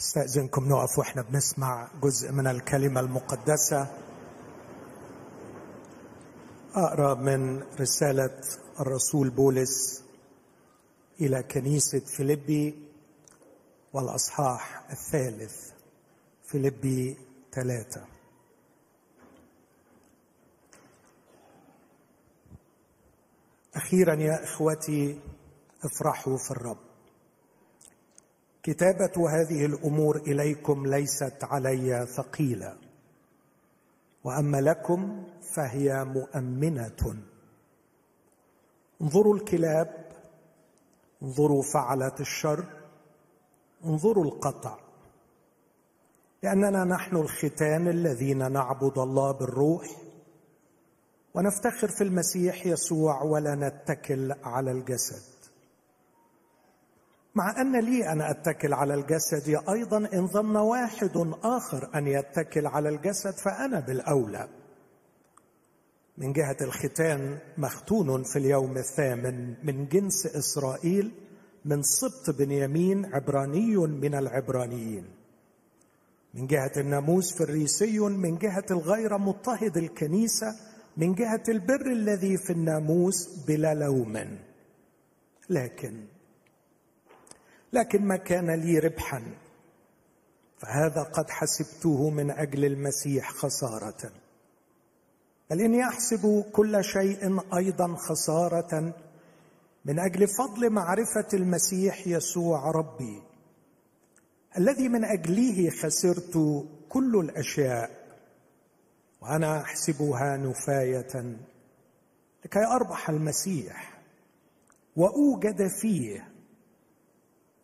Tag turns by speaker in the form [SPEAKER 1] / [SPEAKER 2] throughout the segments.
[SPEAKER 1] أستأذنكم نقف وإحنا بنسمع جزء من الكلمة المقدسة. أقرأ من رسالة الرسول بولس إلى كنيسة فيلبي والأصحاح الثالث فيلبي ثلاثة. أخيرا يا إخوتي افرحوا في الرب. كتابة هذه الأمور إليكم ليست علي ثقيلة وأما لكم فهي مؤمنة. انظروا الكلاب انظروا فعلة الشر انظروا القطع. لأننا نحن الختان الذين نعبد الله بالروح ونفتخر في المسيح يسوع ولا نتكل على الجسد. مع أن لي أن أتكل على الجسد أيضا إن ظن واحد آخر أن يتكل على الجسد فأنا بالأولى. من جهة الختان مختون في اليوم الثامن من جنس إسرائيل من سبط بنيامين عبراني من العبرانيين. من جهة الناموس فريسي من جهة الغير مضطهد الكنيسة من جهة البر الذي في الناموس بلا لوم. لكن لكن ما كان لي ربحا. فهذا قد حسبته من أجل المسيح خسارة. بل اني أحسب كل شيء أيضا خسارة من أجل فضل معرفة المسيح يسوع ربي. الذي من اجله خسرت كل الأشياء وأنا أحسبها نفاية لكي أربح المسيح وأوجد فيه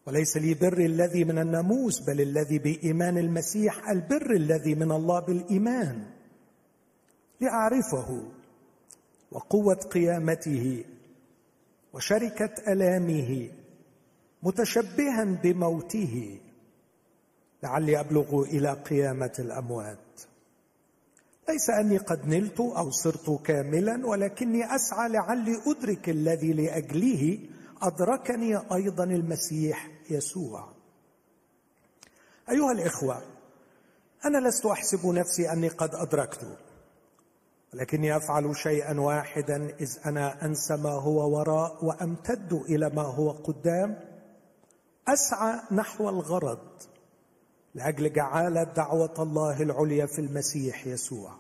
[SPEAKER 1] وليس لي بر الذي من الناموس بل الذي بإيمان المسيح البر الذي من الله بالإيمان. لأعرفه وقوة قيامته وشركة ألامه متشبها بموته. لعلي أبلغ إلى قيامة الأموات. ليس أني قد نلت أو صرت كاملا ولكني أسعى لعلي أدرك الذي لأجله أدركني أيضا المسيح يسوع. أيها الإخوة أنا لست أحسب نفسي أني قد أدركت ولكني أفعل شيئا واحدا إذ أنا أنسى ما هو وراء وأمتد إلى ما هو قدام. أسعى نحو الغرض لأجل جعاله دعوة الله العليا في المسيح يسوع.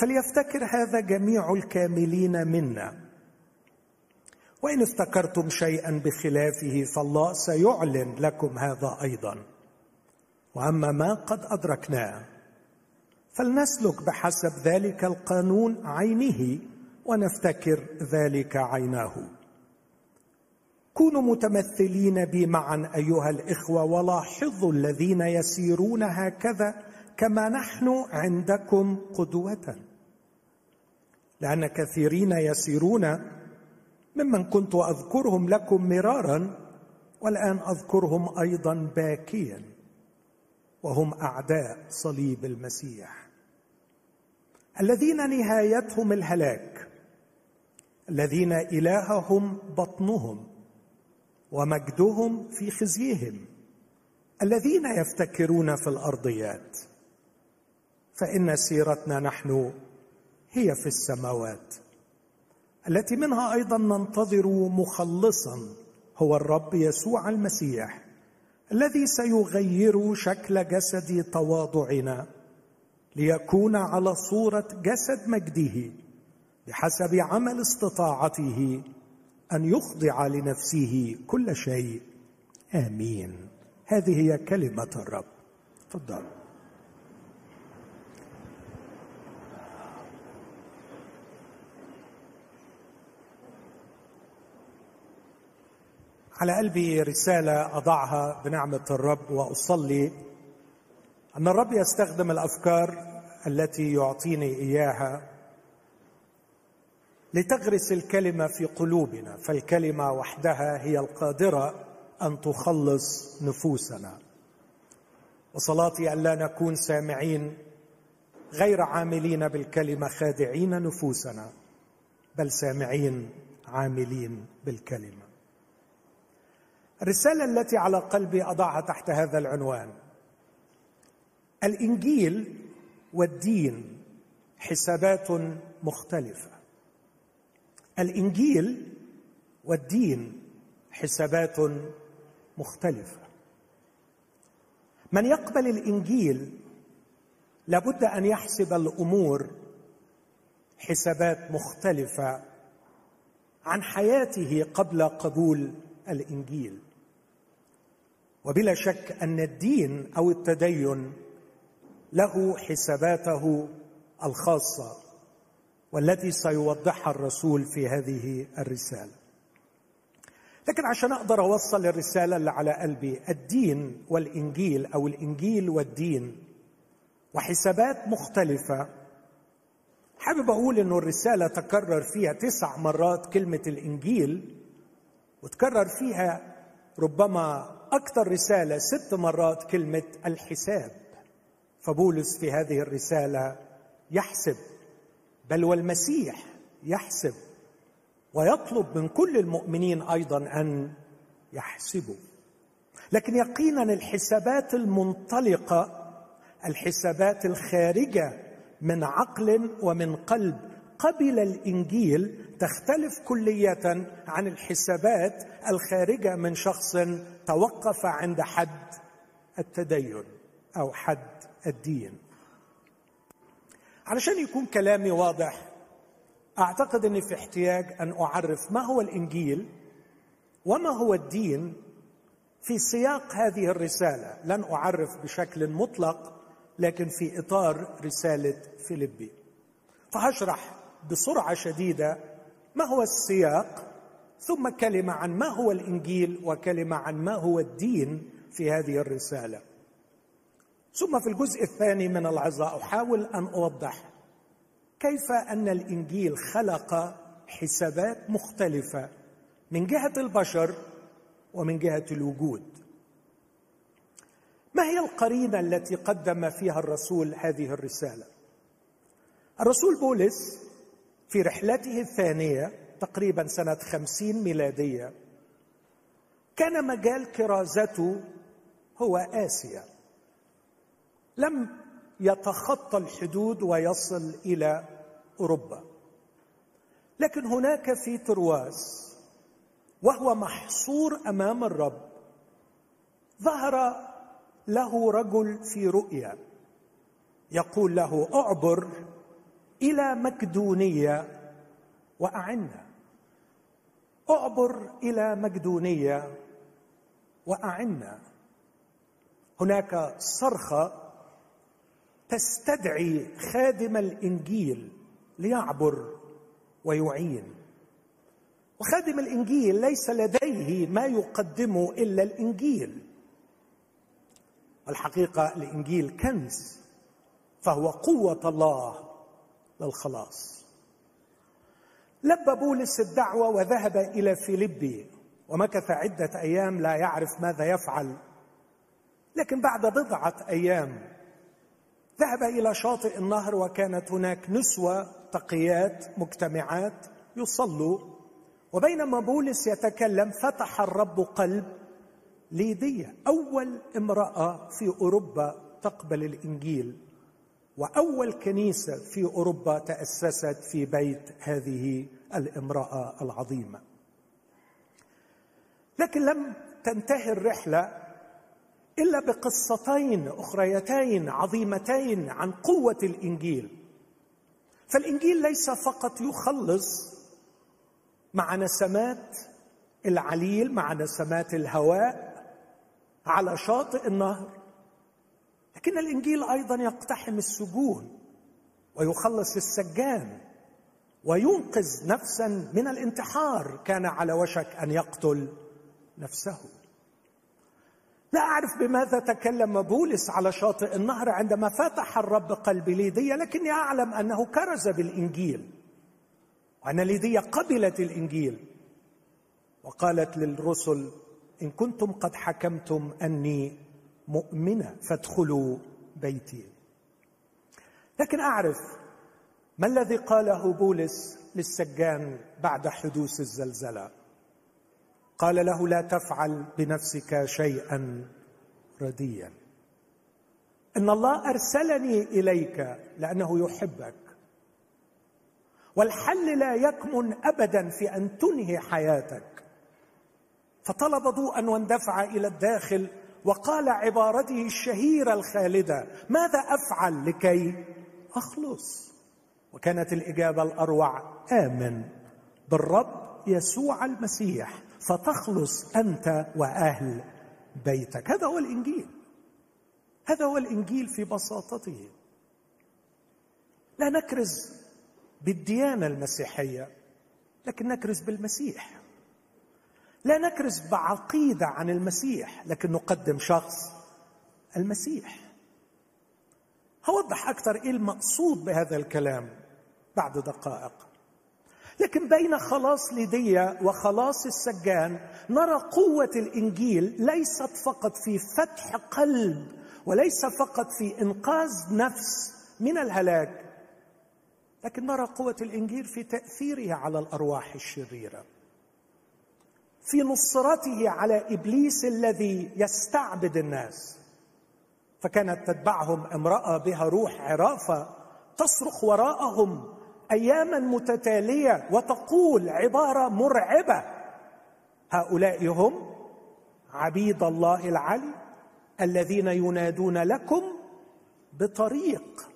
[SPEAKER 1] فليفتكر هذا جميع الكاملين منا وإن افتكرتم شيئا بخلافه فالله سيعلن لكم هذا أيضا. وأما ما قد أدركناه فلنسلك بحسب ذلك القانون عينه ونفتكر ذلك عيناه. كونوا متمثلين بي معا أيها الإخوة ولاحظوا الذين يسيرون هكذا كما نحن عندكم قدوة. لأن كثيرين يسيرون ممن كنت أذكرهم لكم مرارا والآن أذكرهم أيضا باكيا وهم أعداء صليب المسيح. الذين نهايتهم الهلاك الذين إلههم بطنهم ومجدهم في خزيهم الذين يفتكرون في الأرضيات فإن سيرتنا نحن هي في السماوات. التي منها أيضا ننتظر مخلصا هو الرب يسوع المسيح الذي سيغير شكل جسد تواضعنا ليكون على صورة جسد مجده بحسب عمل استطاعته أن يخضع لنفسه كل شيء. آمين. هذه هي كلمة الرب. تفضل. على قلبي رسالة أضعها بنعمة الرب وأصلي أن الرب يستخدم الأفكار التي يعطيني إياها لتغرس الكلمة في قلوبنا فالكلمة وحدها هي القادرة أن تخلص نفوسنا. وصلاتي أن لا نكون سامعين غير عاملين بالكلمة خادعين نفوسنا بل سامعين عاملين بالكلمة. الرسالة التي على قلبي أضعها تحت هذا العنوان. الإنجيل والدين حسابات مختلفة. الإنجيل والدين حسابات مختلفة. من يقبل الإنجيل لابد أن يحسب الأمور حسابات مختلفة عن حياته قبل قبول الإنجيل. وبلا شك أن الدين أو التدين له حساباته الخاصة والتي سيوضحها الرسول في هذه الرسالة. لكن عشان أقدر أوصل الرسالة اللي على قلبي الدين والإنجيل أو الإنجيل والدين وحسابات مختلفة حابب أقول إنه الرسالة تكرر فيها تسع مرات كلمة الإنجيل وتكرر فيها ربما أكثر رسالة ست مرات كلمة الحساب. فبولس في هذه الرسالة يحسب بل والمسيح يحسب ويطلب من كل المؤمنين أيضا أن يحسبوا. لكن يقينا الحسابات المنطلقة الحسابات الخارجة من عقل ومن قلب. قبل الإنجيل تختلف كليه عن الحسابات الخارجة من شخص توقف عند حد التدين أو حد الدين. علشان يكون كلامي واضح أعتقد إني في احتياج أن أعرف ما هو الإنجيل وما هو الدين في سياق هذه الرسالة. لن أعرف بشكل مطلق لكن في إطار رسالة فيليبي. فهشرح بسرعة شديدة ما هو السياق ثم كلمه عن ما هو الإنجيل وكلمه عن ما هو الدين في هذه الرسالة. ثم في الجزء الثاني من العظه أحاول أن أوضح كيف أن الإنجيل خلق حسابات مختلفة من جهة البشر ومن جهة الوجود. ما هي القرينة التي قدم فيها الرسول هذه الرسالة؟ الرسول بولس في رحلته الثانية تقريبا سنة خمسين ميلادية. كان مجال كرازته هو آسيا. لم يتخطى الحدود ويصل إلى أوروبا. لكن هناك في ترواس وهو محصور أمام الرب ظهر له رجل في رؤيا يقول له أعبر إلى مكدونية واعنا اعبر إلى مكدونيه وأعنا. هناك صرخة تستدعي خادم الإنجيل ليعبر ويعين. وخادم الإنجيل ليس لديه ما يقدمه إلا الإنجيل. الحقيقة الإنجيل كنز فهو قوة الله للخلاص. لبى بولس الدعوة وذهب إلى فيليبي ومكث عدة أيام لا يعرف ماذا يفعل. لكن بعد بضعة أيام ذهب إلى شاطئ النهر وكانت هناك نسوة تقيات مجتمعات يصلوا. وبينما بولس يتكلم فتح الرب قلب ليدية أول امرأة في أوروبا تقبل الإنجيل. وأول كنيسة في أوروبا تأسست في بيت هذه الامرأة العظيمة. لكن لم تنتهي الرحلة إلا بقصتين أخريتين عظيمتين عن قوة الإنجيل. فالإنجيل ليس فقط يخلص مع نسمات العليل مع نسمات الهواء على شاطئ النهر. لكن الإنجيل أيضا يقتحم السجون ويخلص السجان وينقذ نفسا من الانتحار. كان على وشك أن يقتل نفسه. لا أعرف بماذا تكلم بولس على شاطئ النهر عندما فتح الرب قلب ليديا لكني أعلم أنه كرز بالإنجيل وأن ليديا قبلت الإنجيل وقالت للرسل إن كنتم قد حكمتم أني مؤمنة فادخلوا بيتي. لكن أعرف ما الذي قاله بولس للسجان بعد حدوث الزلزلة. قال له لا تفعل بنفسك شيئا رديا. إن الله أرسلني إليك لأنه يحبك. والحل لا يكمن ابدا في أن تنهي حياتك. فطلب ضوءا واندفع إلى الداخل وقال عبارته الشهيرة الخالدة ماذا أفعل لكي أخلص؟ وكانت الإجابة الأروع آمن بالرب يسوع المسيح فتخلص أنت وأهل بيتك. هذا هو الإنجيل. هذا هو الإنجيل في بساطته. لا نكرز بالديانة المسيحية لكن نكرز بالمسيح. لا نكرز بعقيدة عن المسيح لكن نقدم شخص المسيح. هوضح أكثر إيه المقصود بهذا الكلام بعد دقائق. لكن بين خلاص ليديا وخلاص السجان نرى قوة الإنجيل ليست فقط في فتح قلب وليس فقط في إنقاذ نفس من الهلاك لكن نرى قوة الإنجيل في تاثيره على الأرواح الشريرة. في نصرته على إبليس الذي يستعبد الناس. فكانت تتبعهم امرأة بها روح عرافة تصرخ وراءهم اياما متتالية وتقول عبارة مرعبة هؤلاء هم عبيد الله العلي الذين ينادون لكم بطريق.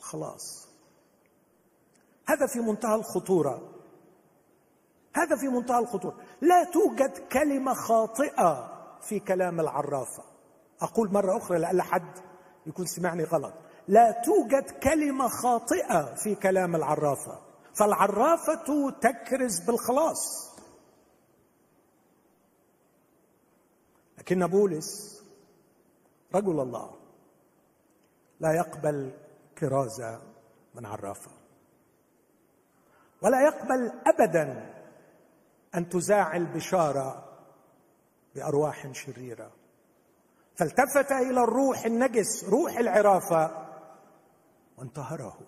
[SPEAKER 1] خلاص. هذا في منتهى الخطورة. هذا في منتهى الخطوره لا توجد كلمة خاطئة في كلام العرافه أقول مرة أخرى لألا حد يكون سمعني غلط. لا توجد كلمة خاطئة في كلام العرافه فالعرافة تكرز بالخلاص. لكن بولس رجل الله لا يقبل كرازه من عرافة. ولا يقبل ابدا أن تذاع البشاره بأرواح شريرة. فالتفت إلى الروح النجس روح العرافه وانتهره.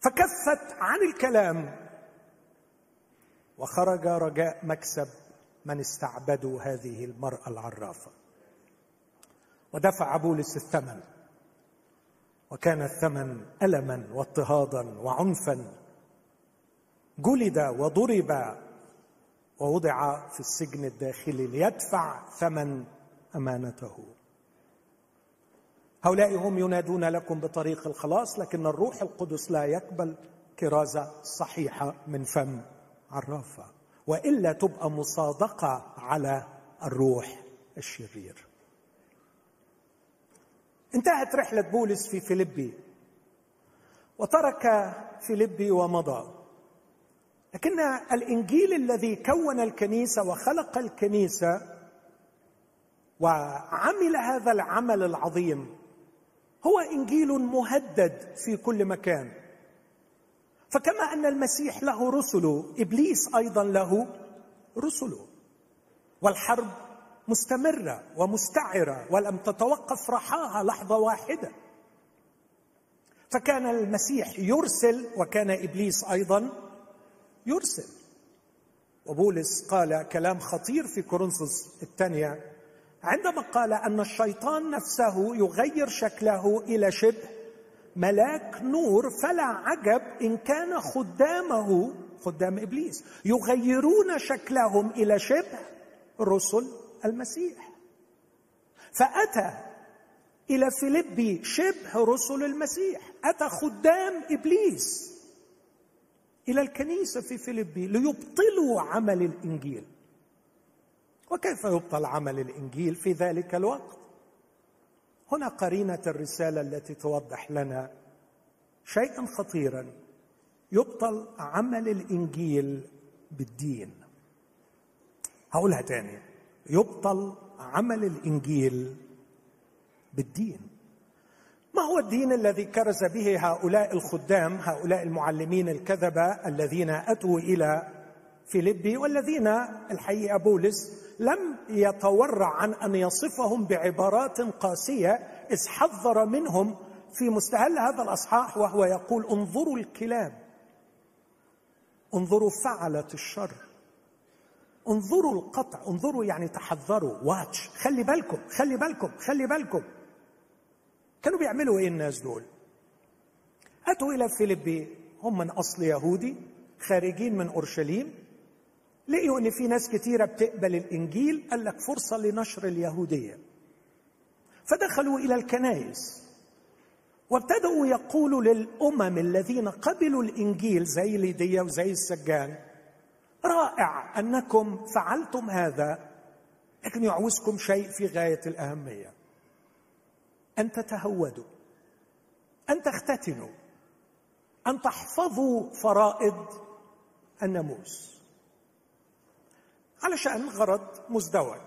[SPEAKER 1] فكفت عن الكلام وخرج رجاء مكسب من استعبدوا هذه المرأة العرافة. ودفع بولس الثمن وكان الثمن الما واضطهادا وعنفا. جلد وضرب ووضع في السجن الداخلي ليدفع ثمن أمانته. هؤلاء هم ينادون لكم بطريق الخلاص لكن الروح القدس لا يقبل كرازة صحيحة من فم عرافة وإلا تبقى مصادقة على الروح الشرير. انتهت رحلة بولس في فيلبي وترك فيلبي ومضى. لكن الإنجيل الذي كون الكنيسة وخلق الكنيسة وعمل هذا العمل العظيم هو إنجيل مهدد في كل مكان. فكما أن المسيح له رسله إبليس أيضا له رسله والحرب مستمرة ومستعرة ولم تتوقف رحاها لحظة واحدة. فكان المسيح يرسل وكان إبليس أيضا يرسل. وبولس قال كلام خطير في كورنثوس الثانية. عندما قال أن الشيطان نفسه يغير شكله إلى شبه ملاك نور فلا عجب إن كان خدامه خدام إبليس يغيرون شكلهم إلى شبه رسل المسيح. فأتى إلى فيلبي شبه رسل المسيح. أتى خدام إبليس. إلى الكنيسة في فيلبي ليبطلوا عمل الإنجيل. وكيف يبطل عمل الإنجيل في ذلك الوقت؟ هنا قرينة الرسالة التي توضح لنا شيئا خطيرا. يبطل عمل الإنجيل بالدين. هقولها تاني. يبطل عمل الإنجيل بالدين. ما هو الدين الذي كرز به هؤلاء الخدام هؤلاء المعلمين الكذبه الذين أتوا إلى فيلبي والذين الحقيقة بولس لم يتورع عن أن يصفهم بعبارات قاسية إذ حذر منهم في مستهل هذا الأصحاح وهو يقول انظروا الكلاب انظروا فعلة الشر انظروا القطع انظروا يعني تحذروا واتش خلي بالكم خلي بالكم خلي بالكم. كانوا بيعملوا إيه الناس دول؟ أتوا إلى فيليبي هم من أصل يهودي خارجين من أورشليم لقيوا إن في ناس كثيره بتقبل الإنجيل قال لك فرصة لنشر اليهودية. فدخلوا إلى الكنائس وابتدأوا يقولوا للأمم الذين قبلوا الإنجيل زي ليديا وزي السجان رائع أنكم فعلتم هذا لكن يعوزكم شيء في غاية الأهمية. أن تتهودوا أن تختتنوا أن تحفظوا فرائض الناموس. علشان غرض مزدوج.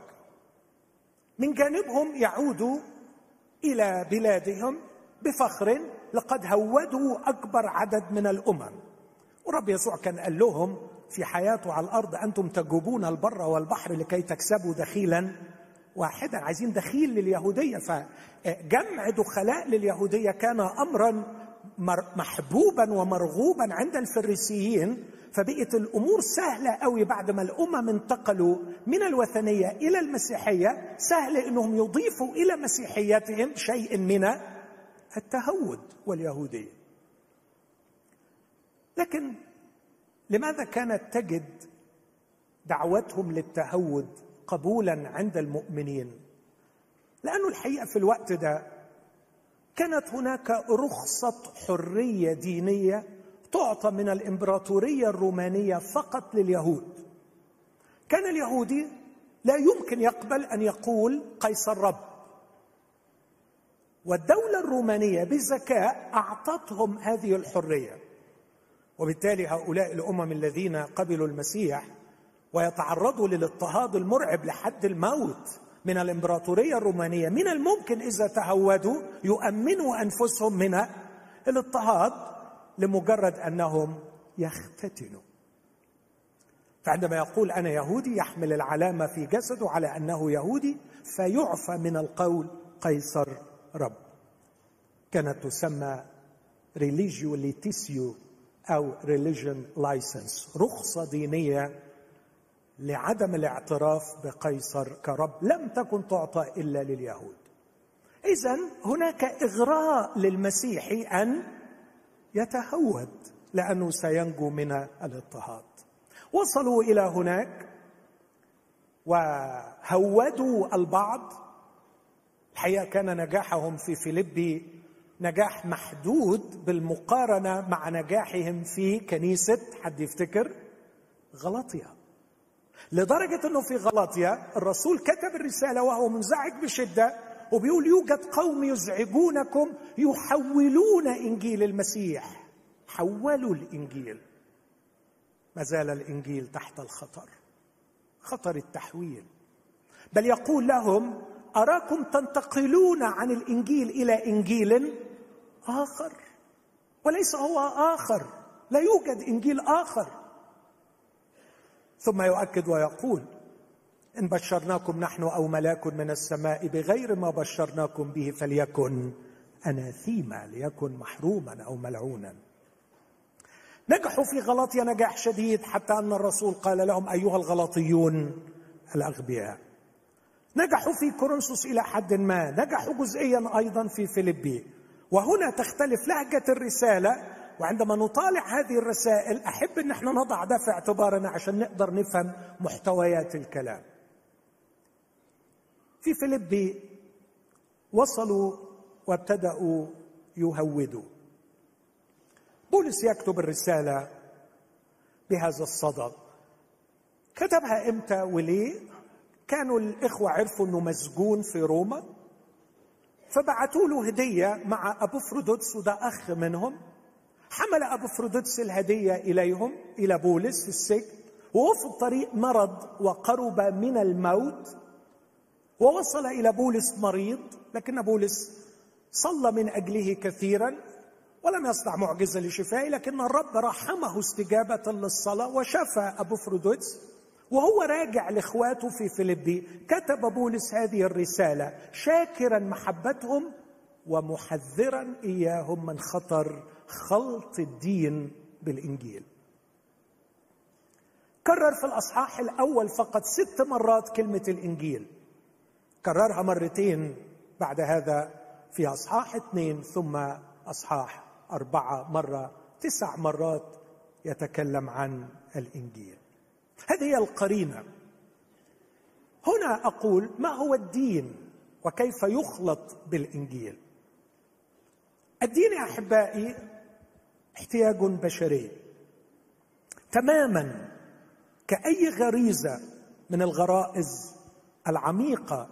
[SPEAKER 1] من جانبهم يعودوا إلى بلادهم بفخر لقد هودوا أكبر عدد من الأمم. ورب يسوع كان قال لهم في حياته على الأرض أنتم تجوبون البر والبحر لكي تكسبوا دخيلا واحدا عايزين دخيل لليهودية. فجمع دخلاء لليهودية كان امرا محبوبا ومرغوبا عند الفريسيين. فبقت الأمور سهلة قوي بعد ما الأمم انتقلوا من الوثنية إلى المسيحية. سهل إنهم يضيفوا إلى مسيحيتهم شيء من التهود واليهودية. لكن لماذا كانت تجد دعوتهم للتهود قبولا عند المؤمنين. لأنه الحقيقة في الوقت ده كانت هناك رخصة حرية دينية تعطى من الإمبراطورية الرومانية فقط لليهود. كان اليهودي لا يمكن يقبل أن يقول قيصر رب. والدولة الرومانية بذكاء أعطتهم هذه الحرية. وبالتالي هؤلاء الأمم الذين قبلوا المسيح ويتعرضوا للاضطهاد المرعب لحد الموت من الإمبراطورية الرومانية. من الممكن إذا تهودوا يؤمنوا أنفسهم من الاضطهاد لمجرد أنهم يختتنوا. فعندما يقول أنا يهودي يحمل العلامة في جسده على أنه يهودي فيعفى من القول قيصر رب. كانت تسمى religio licita أو religion license رخصة دينية لعدم الاعتراف بقيصر كرب لم تكن تعطى إلا لليهود. إذا هناك إغراء للمسيحي أن يتهود لأنه سينجو من الاضطهاد. وصلوا إلى هناك وهودوا البعض. الحقيقة كان نجاحهم في فيليبي نجاح محدود بالمقارنة مع نجاحهم في كنيسة حد يفتكر؟ غلطيا لدرجة أنه في غلطيا الرسول كتب الرسالة وهو منزعج بشدة وبيقول يوجد قوم يزعجونكم يحولون إنجيل المسيح. حولوا الإنجيل. ما زال الإنجيل تحت الخطر خطر التحويل. بل يقول لهم أراكم تنتقلون عن الإنجيل إلى إنجيل آخر؟ وليس هو آخر لا يوجد إنجيل آخر. ثم يؤكد ويقول إن بشرناكم نحن أو ملاك من السماء بغير ما بشرناكم به فليكن أناثيما ليكن محروما أو ملعونا. نجحوا في غلطيا نجاح شديد حتى أن الرسول قال لهم أيها الغلطيون الأغبياء. نجحوا في كورنثوس إلى حد ما نجحوا جزئيا أيضا في فيليبي وهنا تختلف لهجة الرسالة وعندما نطالع هذه الرسائل أحب إن إحنا نضع ده في اعتبارنا عشان نقدر نفهم محتويات الكلام. في فيليبي وصلوا وابتدأوا يهودوا. بولس يكتب الرسالة بهذا الصدد. كتبها إمتى وليه؟ كانوا الإخوة عرفوا أنه مسجون في روما فبعثوا له هدية مع أبفرودتس وده أخ منهم. حمل أبفرودتس الهدية إليهم إلى بولس في السجن وهو في الطريق مرض وقرب من الموت ووصل إلى بولس مريض لكن بولس صلى من أجله كثيرا ولم يصنع معجزة لشفائه لكن الرب رحمه استجابة للصلاة وشفى أبو فرودوتس وهو راجع لإخواته في فيليبي. كتب بولس هذه الرسالة شاكرا محبتهم ومحذرا إياهم من خطر خلط الدين بالإنجيل. كرر في الأصحاح الأول فقط ست مرات كلمة الإنجيل. كررها مرتين بعد هذا في أصحاح اثنين ثم أصحاح أربعة مرة تسع مرات يتكلم عن الإنجيل. هذه هي القرينة. هنا أقول ما هو الدين وكيف يخلط بالإنجيل. الدين يا أحبائي احتياج بشري. تماما كأي غريزة من الغرائز العميقة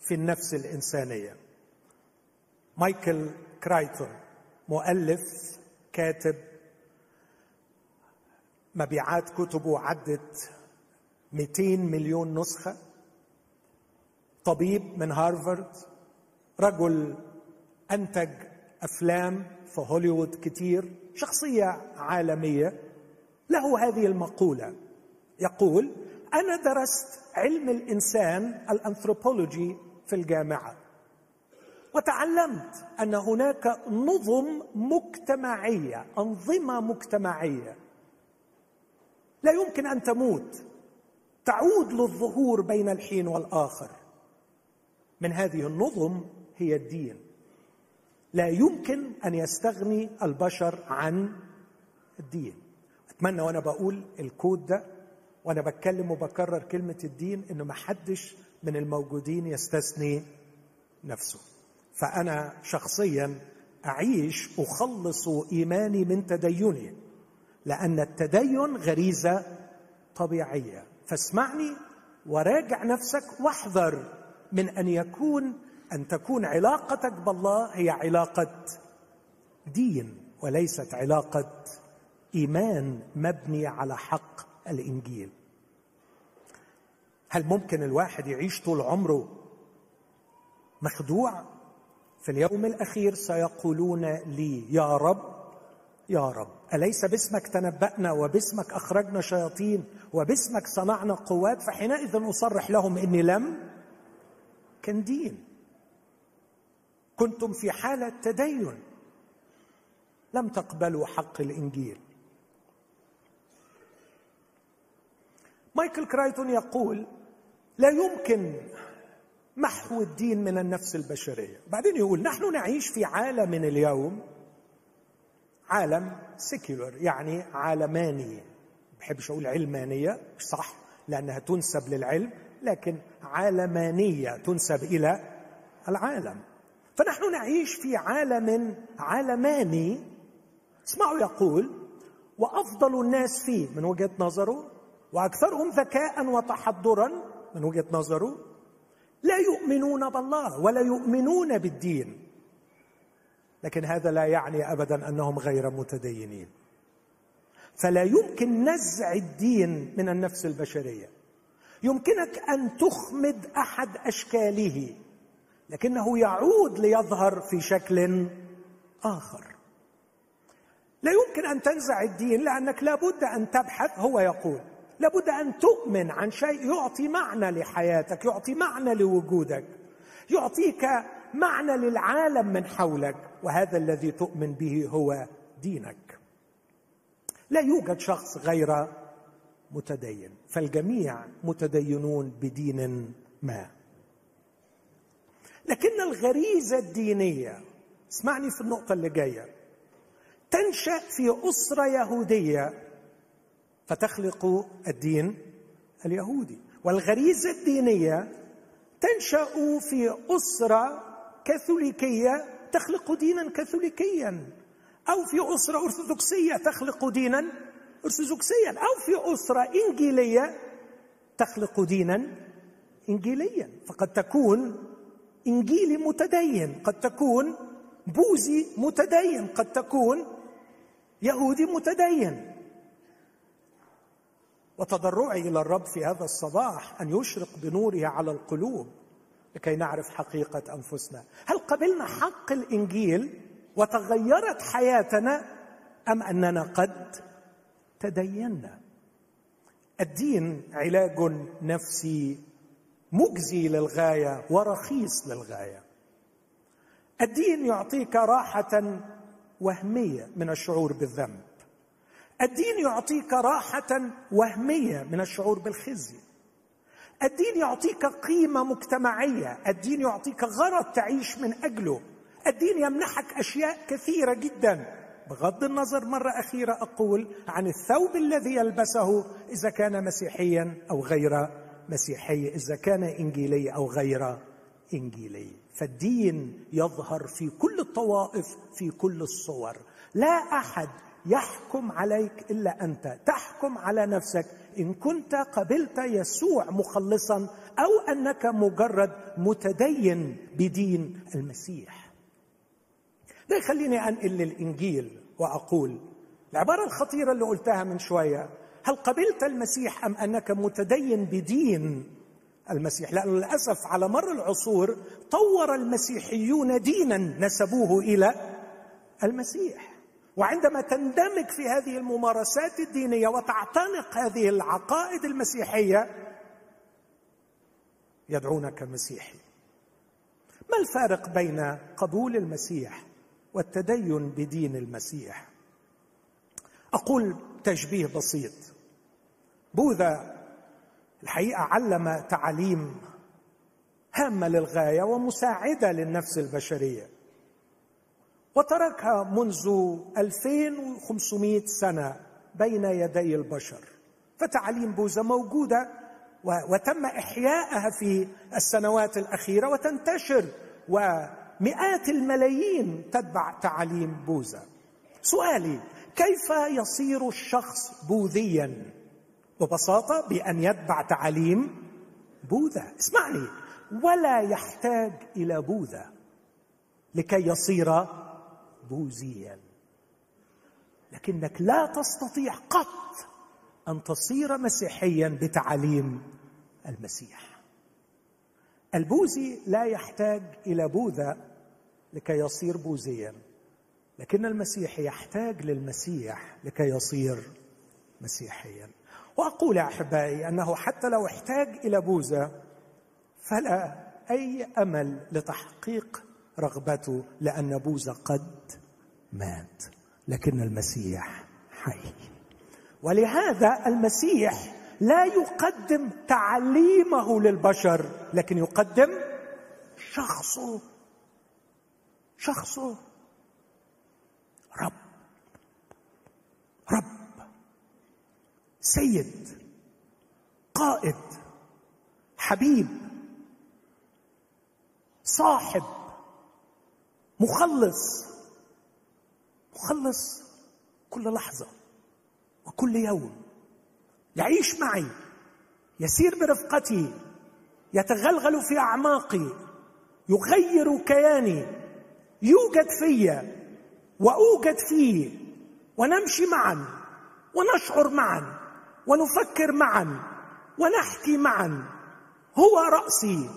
[SPEAKER 1] في النفس الإنسانية. مايكل كرايتون مؤلف كاتب مبيعات كتبه عدت 200 مليون نسخة. طبيب من هارفارد رجل أنتج أفلام في هوليوود كتير شخصية عالمية. له هذه المقولة. يقول أنا درست علم الإنسان الأنثروبولوجي في الجامعة وتعلمت أن هناك نظم مجتمعية أنظمة مجتمعية. لا يمكن أن تموت. تعود للظهور بين الحين والآخر. من هذه النظم هي الدين. لا يمكن أن يستغني البشر عن الدين. أتمنى وأنا بقول الكود ده وأنا بتكلم وبكرر كلمة الدين انه ما حدش من الموجودين يستثني نفسه. فأنا شخصيا أعيش أخلص إيماني من تديني لأن التدين غريزة طبيعية. فاسمعني وراجع نفسك واحذر من أن يكون أن تكون علاقتك بالله هي علاقة دين وليست علاقة إيمان مبني على حق الإنجيل. هل ممكن الواحد يعيش طول عمره مخدوع؟ في اليوم الأخير سيقولون لي يا رب يا رب أليس باسمك تنبأنا وباسمك أخرجنا شياطين وباسمك صنعنا قوات فحينئذ اصرح لهم إني لم؟ كان دين. كنتم في حالة تدين. لم تقبلوا حق الإنجيل. مايكل كرايتون يقول لا يمكن محو الدين من النفس البشرية. بعدين يقول نحن نعيش في عالم اليوم عالم سيكولر يعني عالماني. ما بحبش أقول علمانية صح لأنها تنسب للعلم لكن عالمانية تنسب إلى العالم. فنحن نعيش في عالم عالماني اسمعوا يقول وأفضل الناس فيه من وجهة نظره وأكثرهم ذكاء وتحضرا من وجهة نظره لا يؤمنون بالله ولا يؤمنون بالدين. لكن هذا لا يعني ابدا أنهم غير متدينين. فلا يمكن نزع الدين من النفس البشرية. يمكنك أن تخمد أحد أشكاله. لكنه يعود ليظهر في شكل آخر. لا يمكن أن تنزع الدين لأنك لابد أن تبحث هو يقول لابد أن تؤمن عن شيء يعطي معنى لحياتك يعطي معنى لوجودك يعطيك معنى للعالم من حولك وهذا الذي تؤمن به هو دينك. لا يوجد شخص غير متدين فالجميع متدينون بدين ما. لكن الغريزة الدينية اسمعني في النقطة اللي جاية تنشأ في أسرة يهودية فتخلق الدين اليهودي. والغريزة الدينية تنشأ في أسرة كاثوليكية تخلق دينا كاثوليكيا أو في أسرة أرثوذكسية تخلق دينا أرثوذكسيا أو في أسرة إنجيلية تخلق دينا إنجيليا. فقد تكون انجيلي متدين قد تكون بوذي متدين قد تكون يهودي متدين. وتضرعي إلى الرب في هذا الصباح أن يشرق بنوره على القلوب لكي نعرف حقيقة أنفسنا. هل قبلنا حق الإنجيل وتغيرت حياتنا أم أننا قد تدينا؟ الدين علاج نفسي مجزي للغاية ورخيص للغاية. الدين يعطيك راحة وهمية من الشعور بالذنب. الدين يعطيك راحة وهمية من الشعور بالخزي. الدين يعطيك قيمة مجتمعية. الدين يعطيك غرض تعيش من أجله. الدين يمنحك أشياء كثيرة جدا. بغض النظر مرة أخيرة أقول عن الثوب الذي يلبسه إذا كان مسيحيا أو غير مسيحي إذا كان انجيلي أو غير انجيلي فالدين يظهر في كل الطوائف في كل الصور. لا أحد يحكم عليك إلا أنت. تحكم على نفسك. إن كنت قبلت يسوع مخلصا أو أنك مجرد متدين بدين المسيح. ده يخليني أنقل للإنجيل وأقول العبارة الخطيرة اللي قلتها من شوية؟ هل قبلت المسيح أم أنك متدين بدين المسيح؟ لأنه للأسف على مر العصور طور المسيحيون دينا نسبوه إلى المسيح. وعندما تندمج في هذه الممارسات الدينية وتعتنق هذه العقائد المسيحية يدعونك مسيحي. ما الفارق بين قبول المسيح والتدين بدين المسيح؟ أقول تشبيه بسيط. بوذا الحقيقة علم تعاليم هامه للغاية ومساعدة للنفس البشرية. وتركها منذ 2500 سنة بين يدي البشر. فتعاليم بوذا موجودة وتم احيائها في السنوات الأخيرة وتنتشر ومئات الملايين تتبع تعاليم بوذا. سؤالي كيف يصير الشخص بوذيا؟ ببساطة بأن يتبع تعاليم بوذا. اسمعني. ولا يحتاج إلى بوذا لكي يصير بوذيا. لكنك لا تستطيع قط أن تصير مسيحيا بتعاليم المسيح. البوذي لا يحتاج إلى بوذا لكي يصير بوذيا. لكن المسيح يحتاج للمسيح لكي يصير مسيحيا. وأقول يا أحبائي أنه حتى لو احتاج إلى بوذا فلا أي أمل لتحقيق رغبته لأن بوذا قد مات لكن المسيح حي. ولهذا المسيح لا يقدم تعليمه للبشر لكن يقدم شخصه. شخصه. رب. رب. سيد قائد حبيب صاحب مخلص. مخلص كل لحظة وكل يوم. يعيش معي يسير برفقتي يتغلغل في أعماقي يغير كياني يوجد في وأوجد فيه ونمشي معا ونشعر معا. ونفكر معا ونحكي معا. هو رأسي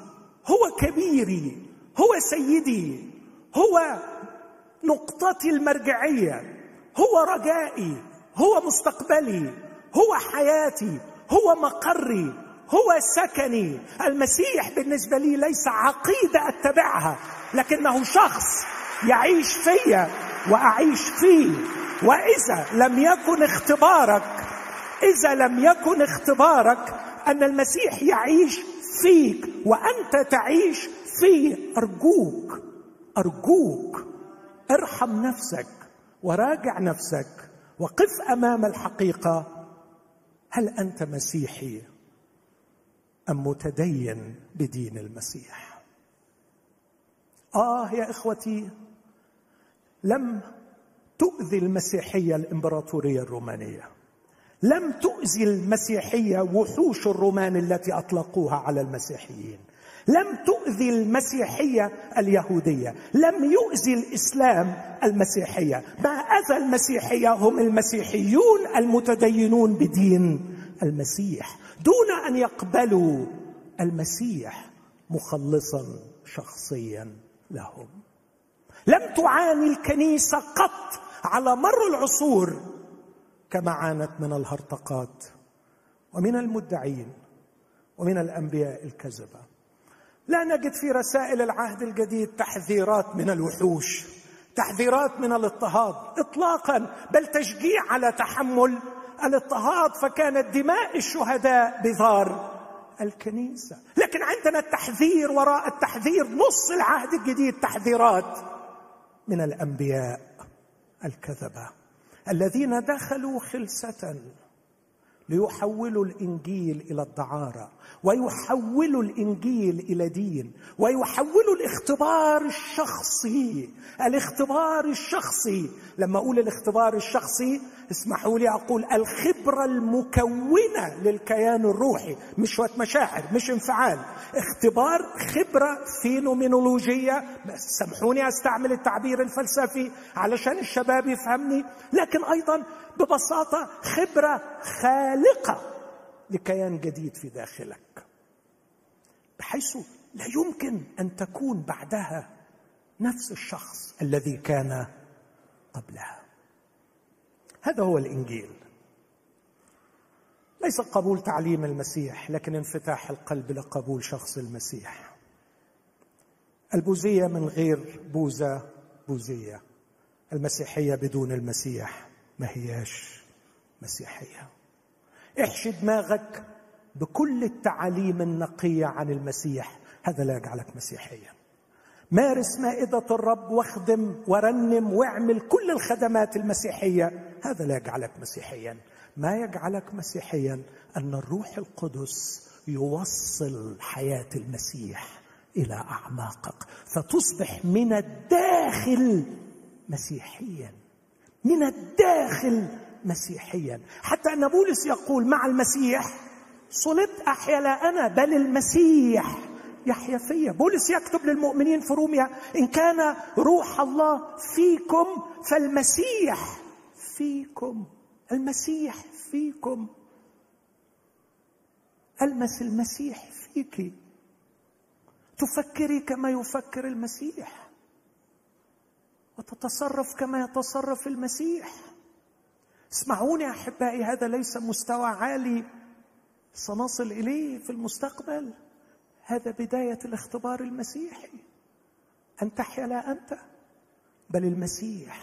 [SPEAKER 1] هو كبيري هو سيدي هو نقطتي المرجعية هو رجائي هو مستقبلي هو حياتي هو مقري هو سكني. المسيح بالنسبة لي ليس عقيدة أتبعها لكنه شخص يعيش فيا وأعيش فيه. وإذا لم يكن اختبارك إذا لم يكن اختبارك أن المسيح يعيش فيك وأنت تعيش فيه أرجوك أرجوك. ارحم نفسك وراجع نفسك وقف أمام الحقيقة. هل أنت مسيحي أم متدين بدين المسيح؟ آه يا إخوتي لم تؤذي المسيحية الإمبراطورية الرومانية. لم تؤذي المسيحية وحوش الرومان التي أطلقوها على المسيحيين. لم تؤذي المسيحية اليهودية. لم يؤذي الإسلام المسيحية. ما أذى المسيحية هم المسيحيون المتدينون بدين المسيح. دون أن يقبلوا المسيح مخلصا شخصيا لهم. لم تعاني الكنيسة قط على مر العصور كما عانت من الهرطقات ومن المدعين ومن الأنبياء الكذبة. لا نجد في رسائل العهد الجديد تحذيرات من الوحوش تحذيرات من الاضطهاد اطلاقا بل تشجيع على تحمل الاضطهاد فكانت دماء الشهداء بثار الكنيسة. لكن عندنا التحذير وراء التحذير نص العهد الجديد تحذيرات من الأنبياء الكذبة. الذين دخلوا خلسة ليحولوا الإنجيل إلى الدعارة. ويحولوا الإنجيل إلى دين ويحولوا الاختبار الشخصي. الاختبار الشخصي لما أقول الاختبار الشخصي اسمحوا لي أقول الخبرة المكونة للكيان الروحي مش مشاعر مش انفعال. اختبار خبرة فينومينولوجية. سامحوني أستعمل التعبير الفلسفي علشان الشباب يفهمني لكن أيضا ببساطة خبرة خالقة. لكيان جديد في داخلك بحيث لا يمكن أن تكون بعدها نفس الشخص الذي كان قبلها. هذا هو الإنجيل. ليس قبول تعليم المسيح لكن انفتاح القلب لقبول شخص المسيح. البوذية من غير بوذا بوذية المسيحية بدون المسيح ما هياش مسيحية؟ احشي دماغك بكل التعاليم النقية عن المسيح. هذا لا يجعلك مسيحيا. مارس مائدة الرب واخدم ورنم واعمل كل الخدمات المسيحية. هذا لا يجعلك مسيحيا. ما يجعلك مسيحيا أن الروح القدس يوصل حياة المسيح إلى أعماقك. فتصبح من الداخل مسيحيا. من الداخل مسيحيا. حتى أن بولس يقول مع المسيح صلبت احيا لا أنا بل المسيح يحيا فيا. بولس يكتب للمؤمنين في روميا إن كان روح الله فيكم فالمسيح فيكم المسيح فيكم ألمس المسيح فيك. تفكري كما يفكر المسيح وتتصرف كما يتصرف المسيح. اسمعوني أحبائي هذا ليس مستوى عالي. سنصل إليه في المستقبل. هذا بداية الاختبار المسيحي. ان تحيا لا أنت بل المسيح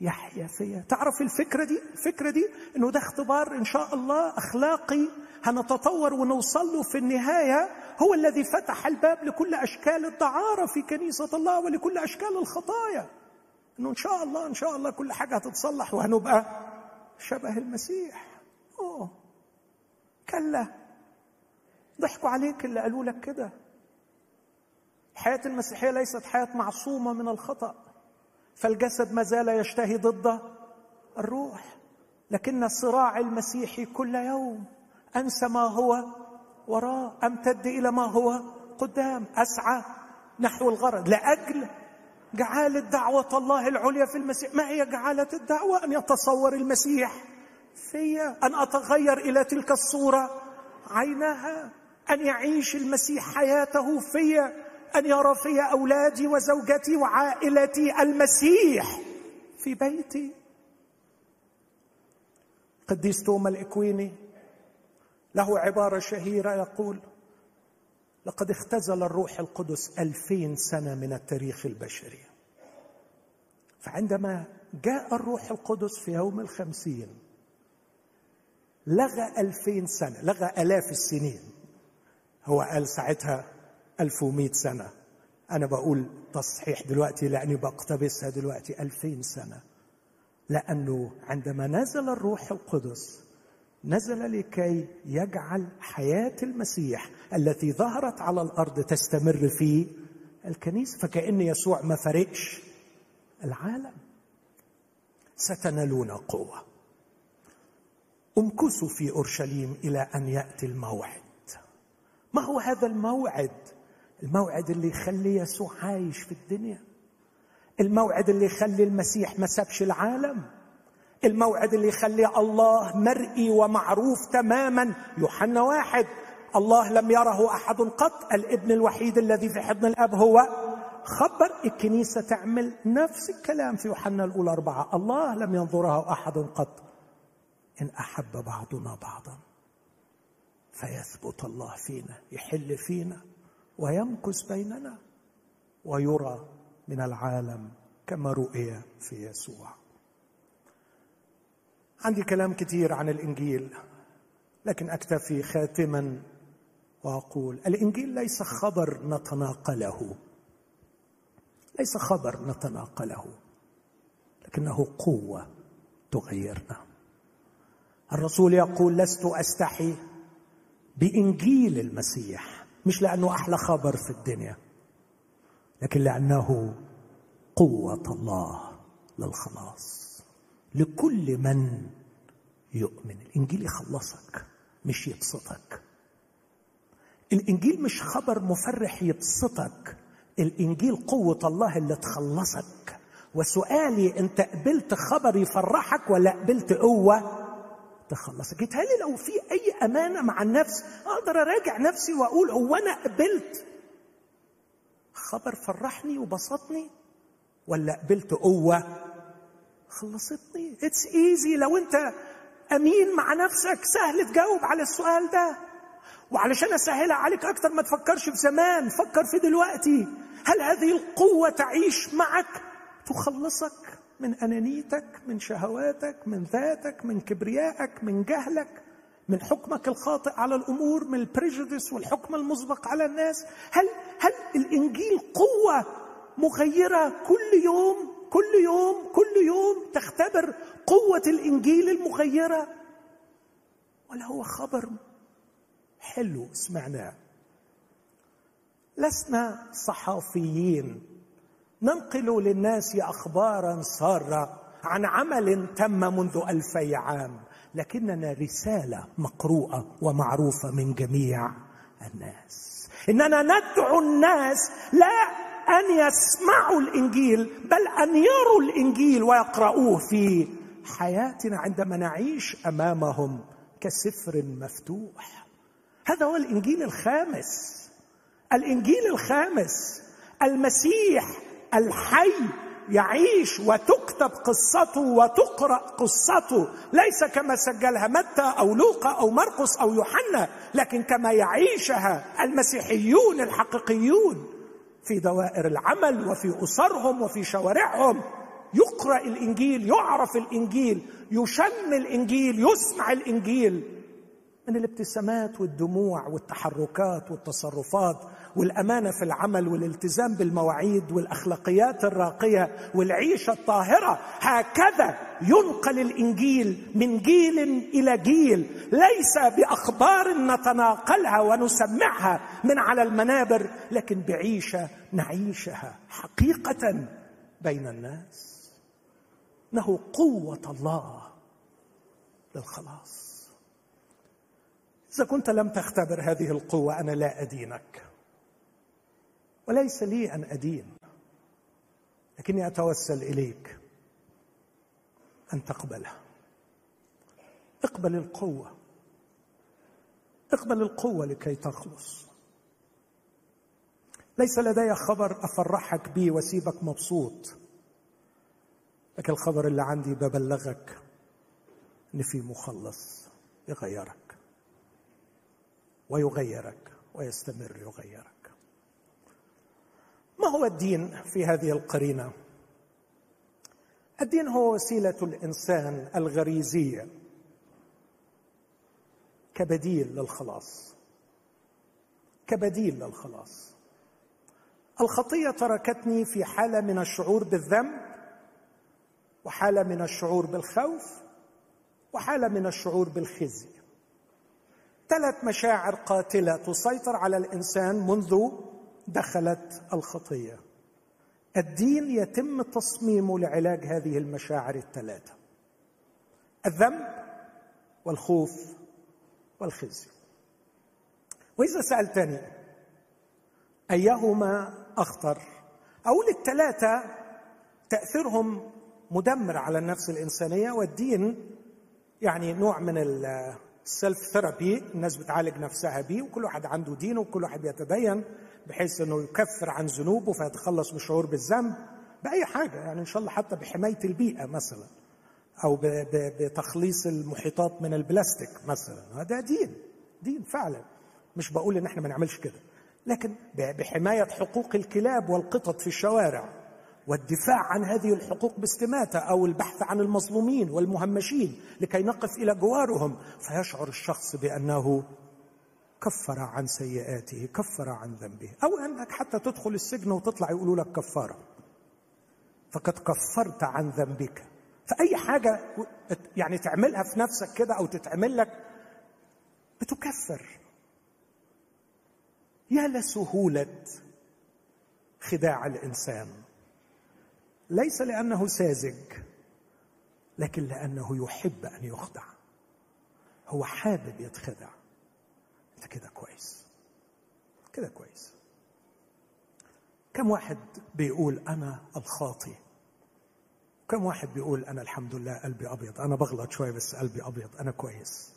[SPEAKER 1] يحيا فيا. تعرف الفكرة دي؟ الفكرة دي إنه ده اختبار إن شاء الله أخلاقي. هنتطور ونوصل له في النهاية. هو الذي فتح الباب لكل أشكال الدعارة في كنيسة الله ولكل أشكال الخطايا. إنه إن شاء الله إن شاء الله كل حاجة هتتصلح وهنبقى شبه المسيح. أوه. كلا. ضحكوا عليك اللي قالوا لك كده. الحياة المسيحية ليست حياة معصومة من الخطأ. فالجسد ما زال يشتهي ضد الروح. لكن الصراع المسيحي كل يوم. أنسى ما هو وراء. أمتد إلى ما هو قدام. أسعى نحو الغرض. لأجل جعالة دعوة الله العليا في المسيح. ما هي جعالة الدعوة؟ أن يتصور المسيح فيا أن أتغير إلى تلك الصورة. عينها أن يعيش المسيح حياته فيا أن يرى في أولادي وزوجتي وعائلتي المسيح في بيتي. قديس توما الإكويني له عبارة شهيرة يقول لقد اختزل الروح القدس ألفين سنة من التاريخ البشري. فعندما جاء الروح القدس في يوم الخمسين لغى ألفين سنة لغى ألاف السنين. هو قال ساعتها ألف ومئة سنة. أنا بقول تصحيح دلوقتي لأني بقتبسها دلوقتي ألفين سنة. لأنه عندما نزل الروح القدس نزل لكي يجعل حياة المسيح التي ظهرت على الأرض تستمر في الكنيسة. فكأن يسوع ما فرقش العالم ستنالون قوة. امكثوا في أورشليم إلى أن يأتي الموعد. ما هو هذا الموعد؟ الموعد اللي يخلي يسوع عايش في الدنيا. الموعد اللي يخلي المسيح ما سابش العالم. الموعد اللي يخلي الله مرئي ومعروف تماما. يوحنا واحد. الله لم يره أحد قط. الابن الوحيد الذي في حضن الأب هو. خبر الكنيسة تعمل نفس الكلام في يوحنا الأولى أربعة. الله لم ينظره أحد قط. إن أحب بعضنا بعضا فيثبت الله فينا يحل فينا ويمكث بيننا ويرى من العالم كما رؤي في يسوع. عندي كلام كثير عن الإنجيل لكن أكتفي خاتما وأقول الإنجيل ليس خبر نتناقله. ليس خبر نتناقله لكنه قوة تغيرنا. الرسول يقول لست أستحي بإنجيل المسيح مش لأنه أحلى خبر في الدنيا لكن لأنه قوة الله للخلاص. لكل من يؤمن. الإنجيل يخلصك مش يبسطك. الإنجيل مش خبر مفرح يبسطك. الإنجيل قوة الله اللي تخلصك. وسؤالي أنت قبلت خبر يفرحك ولا قبلت قوة تخلصك؟ يتهيألي لو في أي أمانة مع النفس أقدر أراجع نفسي وأقول هو أنا قبلت خبر فرحني وبسطني ولا قبلت قوة خلصتني. it's easy لو انت أمين مع نفسك سهل تجاوب على السؤال ده. وعلشان أسهلها عليك أكتر ما تفكرش في زمان فكر في دلوقتي. هل هذه القوة تعيش معك؟ تخلصك من أنانيتك من شهواتك من ذاتك من كبريائك من جهلك من حكمك الخاطئ على الأمور من البريجوديس والحكم المسبق على الناس. هل هل الإنجيل قوة مغيرة كل يوم؟ كل يوم كل يوم تختبر قوة الإنجيل المغيره ولا هو خبر حلو سمعناه. لسنا صحافيين ننقل للناس أخبارا سارة عن عمل تم منذ ألفي عام لكننا رسالة مقروءة ومعروفة من جميع الناس. إننا ندعو الناس لا أن يسمعوا الإنجيل بل أن يروا الإنجيل ويقرأوه في حياتنا عندما نعيش أمامهم كسفر مفتوح. هذا هو الإنجيل الخامس. الإنجيل الخامس المسيح الحي يعيش وتكتب قصته وتقرأ قصته. ليس كما سجلها متى أو لوقا أو مرقس أو يوحنا لكن كما يعيشها المسيحيون الحقيقيون. في دوائر العمل وفي أسرهم وفي شوارعهم. يقرأ الإنجيل يعرف الإنجيل يشم الإنجيل يسمع الإنجيل. من الابتسامات والدموع والتحركات والتصرفات والأمانة في العمل والالتزام بالمواعيد والأخلاقيات الراقية والعيشة الطاهرة. هكذا ينقل الإنجيل من جيل إلى جيل. ليس بأخبار نتناقلها ونسمعها من على المنابر لكن بعيشة نعيشها حقيقة بين الناس. انه قوة الله للخلاص. إذا كنت لم تختبر هذه القوة أنا لا أدينك. وليس لي أن أدين لكني أتوسل إليك أن تقبلها اقبل القوة اقبل القوة لكي تخلص ليس لدي خبر أفرحك به واسيبك مبسوط لكن الخبر اللي عندي ببلغك ان في مخلص يغيرك ويغيرك ويستمر يغيرك. ما هو الدين في هذه القرينة؟ الدين هو وسيلة الإنسان الغريزيه كبديل للخلاص. كبديل للخلاص. الخطية تركتني في حالة من الشعور بالذنب وحالة من الشعور بالخوف وحالة من الشعور بالخزي. ثلاث مشاعر قاتلة تسيطر على الإنسان منذ دخلت الخطية. الدين يتم تصميمه لعلاج هذه المشاعر الثلاثة الذنب والخوف والخزي. وإذا سألتني أيهما أخطر أقول الثلاثة تأثيرهم مدمر على النفس الإنسانية والدين يعني نوع من السيلف ثيرابي الناس بتعالج نفسها بيه وكل واحد عنده دينه وكل واحد بيتدين. بحيث إنه يكفر عن ذنوبه فيتخلص من الشعور بالذنب بأي حاجة يعني إن شاء الله حتى بحماية البيئة مثلا أو بتخليص المحيطات من البلاستيك مثلا. هذا دين دين فعلا. مش بقول إن إحنا ما نعملش كده. لكن بحماية حقوق الكلاب والقطط في الشوارع والدفاع عن هذه الحقوق باستماتة أو البحث عن المظلومين والمهمشين لكي نقف إلى جوارهم فيشعر الشخص بأنه كفر عن سيئاته كفر عن ذنبه أو أنك حتى تدخل السجن وتطلع يقولوا لك كفارة. فقد كفرت عن ذنبك. فأي حاجة يعني تعملها في نفسك كده أو تتعمل لك بتكفر. يا لسهولة خداع الإنسان. ليس لأنه ساذج لكن لأنه يحب أن يخدع. هو حابب يتخدع. أنت كده كويس. كده كويس. كم واحد بيقول أنا الخاطئ؟ كم واحد بيقول أنا الحمد لله قلبي أبيض؟ أنا بغلط شوية بس قلبي أبيض أنا كويس.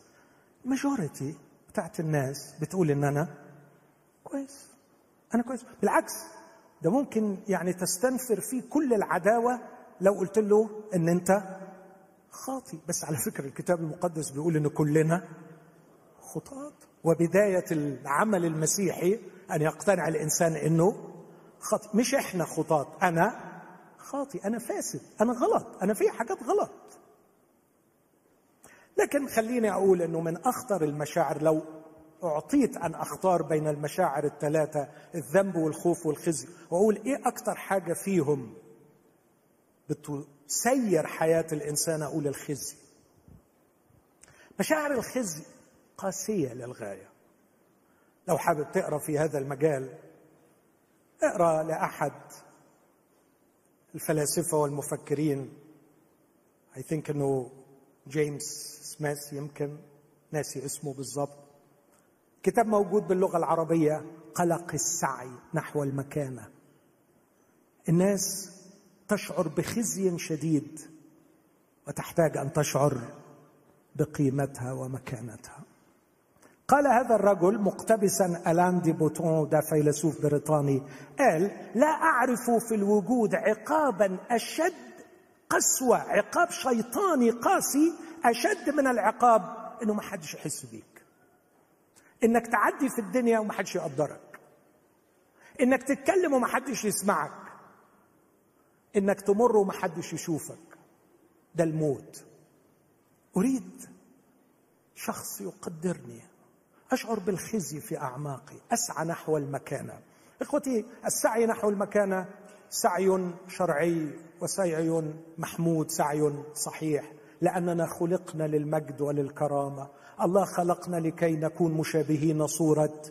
[SPEAKER 1] ماجوريتي بتاعت الناس بتقول إن أنا كويس. أنا كويس. بالعكس ده ممكن يعني تستنفر فيه كل العداوة لو قلت له إن أنت خاطي بس على فكرة الكتاب المقدس بيقول إن كلنا خطاة. وبداية العمل المسيحي أن يقتنع الإنسان إنه خاطئ. مش إحنا خطاة أنا خاطئ أنا فاسد أنا غلط أنا في حاجات غلط. لكن خليني أقول أنه من أخطر المشاعر لو أعطيت أن أختار بين المشاعر الثلاثة الذنب والخوف والخزي وأقول إيه أكثر حاجة فيهم بتسير حياة الإنسان؟ أقول الخزي. مشاعر الخزي قاسية للغاية. لو حابب تقرأ في هذا المجال اقرأ لأحد الفلاسفة والمفكرين. I think إنه جيمس سميث يمكن ناسي اسمه بالضبط. كتاب موجود باللغة العربية قلق السعي نحو المكانة. الناس تشعر بخزي شديد وتحتاج أن تشعر بقيمتها ومكانتها. قال هذا الرجل مقتبسا ألان دي بوتون ده فيلسوف بريطاني قال لا أعرف في الوجود عقابا أشد قسوة عقاب شيطاني قاسي أشد من العقاب إنه ما حدش يحس بيك. إنك تعدي في الدنيا وما حدش يقدرك. إنك تتكلم وما حدش يسمعك. إنك تمر وما حدش يشوفك. ده الموت. أريد شخص يقدرني. أشعر بالخزي في أعماقي أسعى نحو المكانه إخوتي السعي نحو المكانه سعي شرعي وسعي محمود سعي صحيح. لأننا خلقنا للمجد وللكرامة. الله خلقنا لكي نكون مشابهين صورة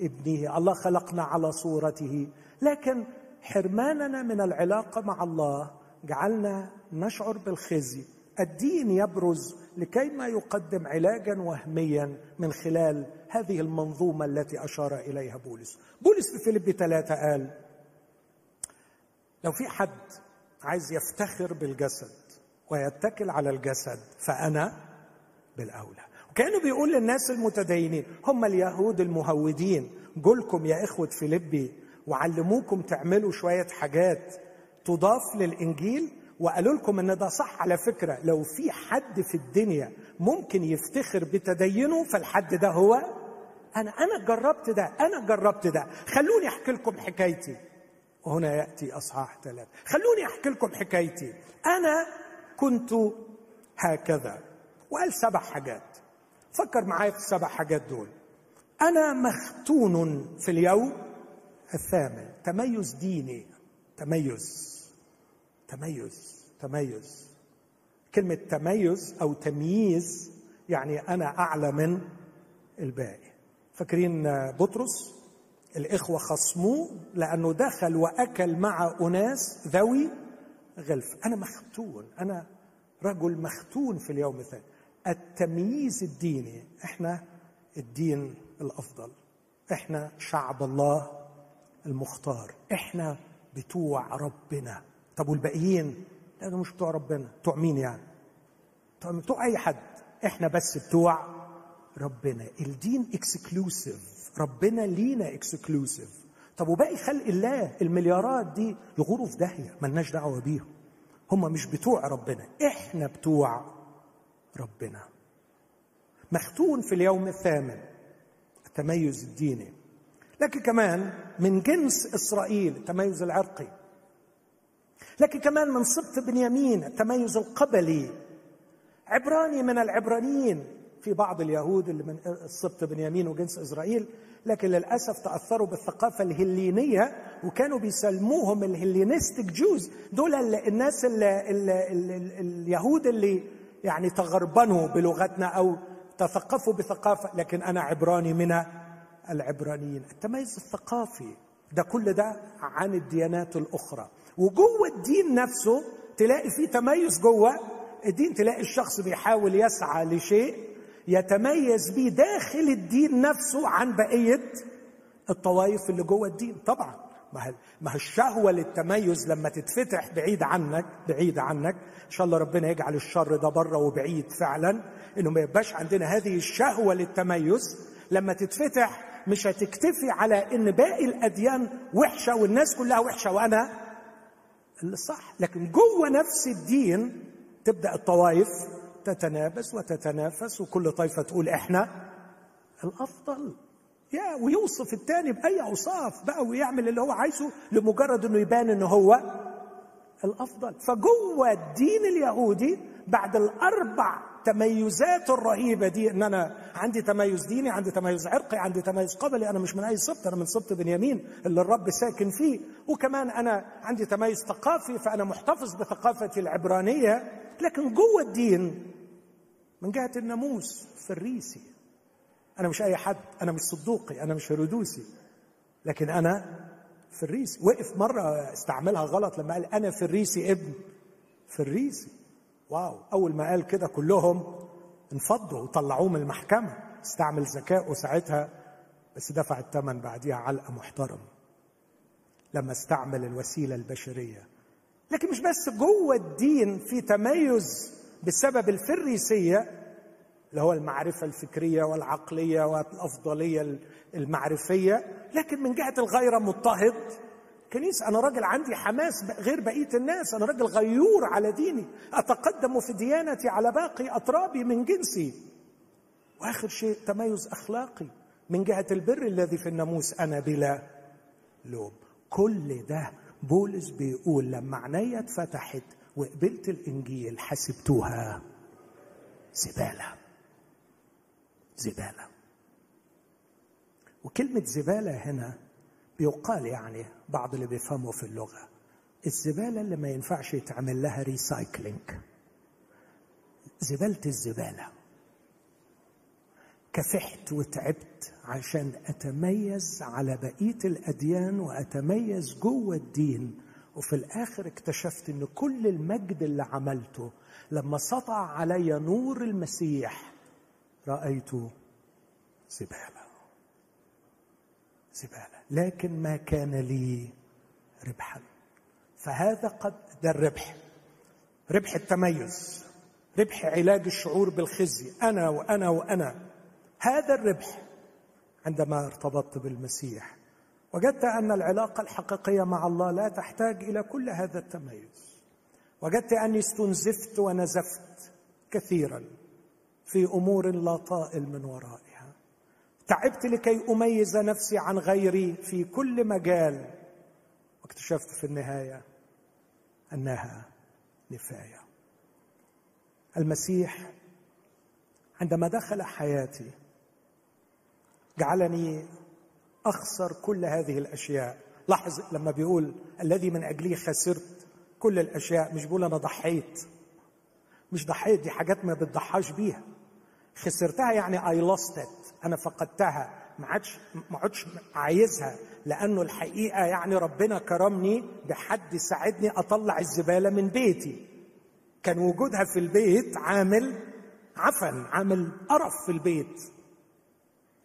[SPEAKER 1] ابنه. الله خلقنا على صورته. لكن حرماننا من العلاقة مع الله جعلنا نشعر بالخزي. الدين يبرز لكي ما يقدم علاجا وهميا من خلال هذه المنظومة التي أشار إليها بولس. بولس في فيليب ثلاثة قال لو في حد عايز يفتخر بالجسد ويتكل على الجسد فأنا بالأولى. وكأنه بيقول للناس المتدينين هم اليهود المهودين جولكم يا إخوة فيليبي وعلموكم تعملوا شوية حاجات تضاف للإنجيل وقالوا لكم إن ده صح على فكرة. لو في حد في الدنيا ممكن يفتخر بتدينه فالحد ده هو أنا. أنا جربت ده أنا جربت ده. خلوني أحكي لكم حكايتي. وهنا يأتي أصحاح ثلاثة. خلوني أحكي لكم حكايتي. أنا كنت هكذا. وقال سبع حاجات. فكر معايا في السبع حاجات دول. أنا مختون في اليوم الثامن. تميز ديني. تميز. تميز تميز. كلمة تميز أو تمييز يعني أنا أعلى من الباقي. فاكرين بطرس؟ الإخوة خصموه لأنه دخل وأكل مع أناس ذوي غلف. أنا مختون أنا رجل مختون في اليوم الثاني. التمييز الديني إحنا الدين الأفضل. إحنا شعب الله المختار. إحنا بتوع ربنا. طب والباقيين؟ لا ده مش بتوع ربنا بتوع مين يعني؟ بتوع, أي حد. إحنا بس بتوع ربنا. الدين exclusive ربنا لينا exclusive طب وباقي خلق الله؟ المليارات دي يغوروا في داهية ملناش دعوة بيهم. هم مش بتوع ربنا إحنا بتوع ربنا. مختون في اليوم الثامن التميز الديني. لكن كمان من جنس إسرائيل التميز العرقي. لكن كمان من سبط بنيامين التميز القبلي. عبراني من العبرانيين. في بعض اليهود اللي من السبط بنيامين وجنس إسرائيل لكن للأسف تأثروا بالثقافة الهلينيه وكانوا بيسموهم الهلينستيك جوز دول الناس اللي اللي اللي اليهود اللي يعني تغربنوا بلغتنا أو تثقفوا بثقافة. لكن أنا عبراني من العبرانيين. التميز الثقافي. ده كل ده عن الديانات الأخرى. وجوه الدين نفسه تلاقي فيه تميز جوه الدين تلاقي الشخص بيحاول يسعى لشيء يتميز به داخل الدين نفسه عن بقية الطوائف اللي جوه الدين. طبعا ما الشهوة للتميز لما تتفتح بعيد عنك بعيد عنك إن شاء الله ربنا يجعل الشر ده بره وبعيد فعلا إنه ما يبقاش عندنا هذه الشهوة للتميز. لما تتفتح مش هتكتفي على إن باقي الأديان وحشة والناس كلها وحشة وأنا اللي صح. لكن جوه نفس الدين تبدأ الطوائف تتنافس وتتنافس وكل طائفة تقول إحنا الأفضل. يا ويوصف الثاني بأي أوصاف بقى ويعمل اللي هو عايزه لمجرد إنه يبان ان هو الأفضل. فجوه الدين اليهودي بعد الأربع تميزات الرهيبة دي إن أنا عندي تميز ديني عندي تميز عرقي عندي تميز قبلي أنا مش من أي سبط أنا من سبط بنيامين اللي الرب ساكن فيه. وكمان أنا عندي تميز ثقافي فأنا محتفظ بثقافتي العبرانية. لكن جوه الدين من جهة الناموس فريسي أنا مش أي حد أنا مش صدوقي أنا مش هيرودوسي لكن أنا فريسي وقف مرة استعملها غلط لما قال أنا فريسي ابن فريسي واو. أول ما قال كده كلهم انفضوا وطلعوه من المحكمة. استعمل ذكائه ساعتها بس دفع الثمن بعديها علقة محترمة. لما استعمل الوسيلة البشرية. لكن مش بس جوه الدين في تميز بسبب الفريسية اللي هو المعرفة الفكرية والعقلية والأفضلية المعرفية لكن من جهة الغير مضطهد. كنيسة أنا راجل عندي حماس غير بقية الناس أنا راجل غيور على ديني أتقدم في ديانتي على باقي أطرابي من جنسي. وآخر شيء تميز أخلاقي. من جهة البر الذي في الناموس أنا بلا لوم. كل ده بولس بيقول لما عينيا اتفتحت وقبلت الإنجيل حسبتوها زبالة. زبالة. وكلمة زبالة هنا بيقال يعني بعض اللي بيفهموا في اللغة الزبالة اللي ما ينفعش يتعمل لها ريسايكلينج زبالة الزبالة. كفحت وتعبت عشان أتميز على بقية الأديان وأتميز جوة الدين. وفي الآخر اكتشفت إن كل المجد اللي عملته لما سطع علي نور المسيح رايته زبالة. زبالة. لكن ما كان لي ربحا. فهذا قد ده الربح. ربح التميز. ربح علاج الشعور بالخزي. أنا وأنا وأنا. هذا الربح عندما ارتبطت بالمسيح. وجدت أن العلاقة الحقيقية مع الله لا تحتاج إلى كل هذا التميز. وجدت أني استنزفت ونزفت كثيرا في أمور لا طائل من ورائي. تعبت لكي أميز نفسي عن غيري في كل مجال. واكتشفت في النهاية أنها نفاية. المسيح عندما دخل حياتي جعلني أخسر كل هذه الأشياء. لاحظ لما بيقول الذي من اجله خسرت كل الأشياء مش بيقول أنا ضحيت. مش ضحيت دي حاجات ما بتضحاش بيها. خسرتها يعني اي لوست أنا فقدتها. ما عادش ما عادش عايزها لأنه الحقيقة يعني ربنا كرمني بحد ساعدني أطلع الزبالة من بيتي. كان وجودها في البيت عامل عفن عامل قرف في البيت.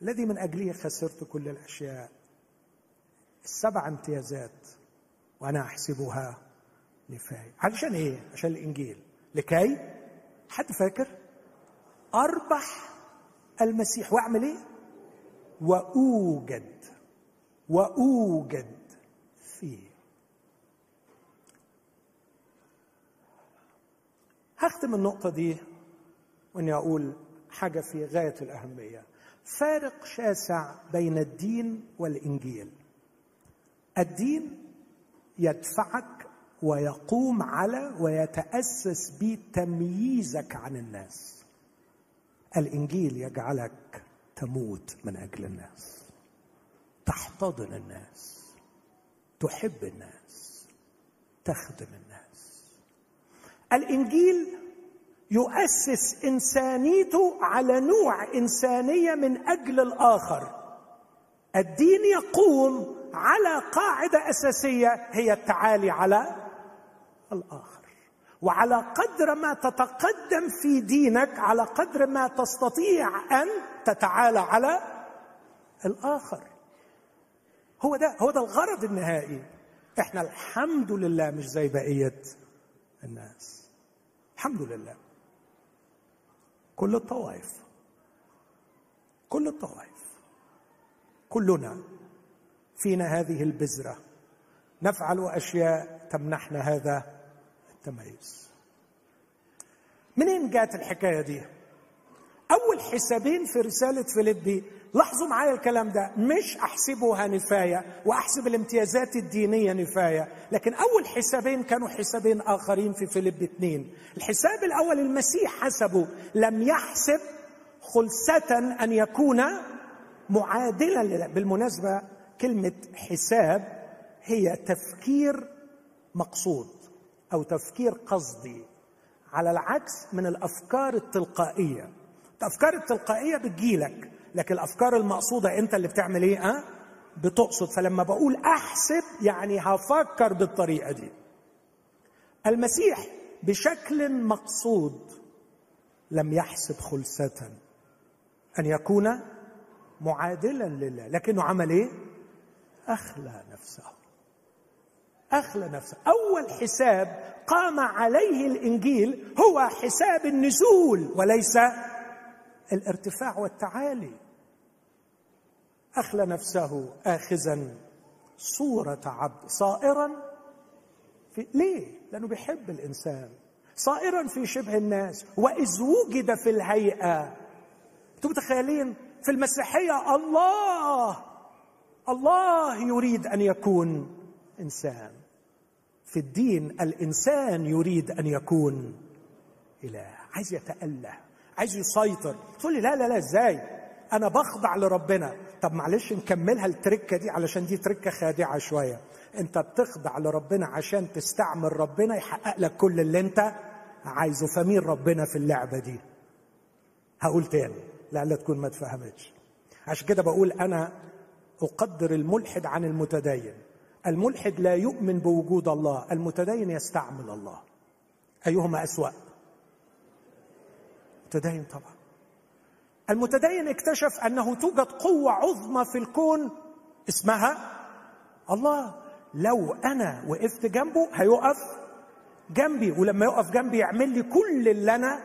[SPEAKER 1] الذي من اجله خسرت كل الأشياء. السبع امتيازات وأنا أحسبها نفايه علشان إيه؟ عشان الإنجيل. لكي؟ حد فاكر؟ أربح المسيح واعمل إيه؟ وأوجد وأوجد فيه. هختم النقطة دي وإني أقول حاجة في غاية الأهمية. فارق شاسع بين الدين والإنجيل. الدين يدفعك ويقوم على ويتأسس بتمييزك عن الناس. الإنجيل يجعلك تموت من أجل الناس تحتضن الناس تحب الناس تخدم الناس. الإنجيل يؤسس إنسانيته على نوع إنسانية من أجل الآخر. الدين يقوم على قاعدة أساسية هي التعالي على الآخر. وعلى قدر ما تتقدم في دينك على قدر ما تستطيع أن تتعالى على الآخر. هو ده هو ده الغرض النهائي. إحنا الحمد لله مش زي بقية الناس. الحمد لله. كل الطوائف كل الطوائف. كلنا فينا هذه البذرة. نفعل أشياء تمنحنا هذا التميز. منين جات الحكاية دي؟ أول حسابين في رسالة فيليبي لاحظوا معايا الكلام ده مش أحسبها نفاية وأحسب الامتيازات الدينية نفاية لكن أول حسابين كانوا حسابين آخرين في فيليب اثنين الحساب الأول المسيح حسبه لم يحسب خلسه أن يكون معادلا بالمناسبة كلمة حساب هي تفكير مقصود. أو تفكير قصدي على العكس من الأفكار التلقائية. الأفكار التلقائية بتجيلك لكن الأفكار المقصودة أنت اللي بتعمل إيه؟ آه بتقصد. فلما بقول أحسب يعني هفكر بالطريقة دي. المسيح بشكل مقصود لم يحسب خلسة أن يكون معادلا لله لكنه عمل إيه؟ أخلى نفسه. أخلى نفسه. أول حساب قام عليه الإنجيل هو حساب النزول وليس الارتفاع والتعالي. أخلى نفسه اخذا صورة عبد صائرا في ليه؟ لأنه بيحب الإنسان. صائرا في شبه الناس. وإذ وجد في الهيئة. أنتم متخيلين؟ في المسيحية الله الله يريد أن يكون إنسان. في الدين الإنسان يريد أن يكون إله. عايز يتأله عايز يسيطر. تقول لي لا لا لا إزاي؟ أنا بخضع لربنا. طب معلش نكملها التركة دي علشان دي تركة خادعة شوية. أنت بتخضع لربنا عشان تستعمل ربنا يحقق لك كل اللي أنت عايزه. فمين ربنا في اللعبة دي؟ هقول تاني لعل تكون ما تفهمتش. عشان كده بقول أنا أقدر الملحد عن المتدين. الملحد لا يؤمن بوجود الله المتدين يستعمل الله. أيهما أسوأ؟ المتدين طبعا. المتدين اكتشف أنه توجد قوة عظمى في الكون اسمها الله. لو أنا وقفت جنبه هيقف جنبي ولما يقف جنبي يعمل لي كل اللي أنا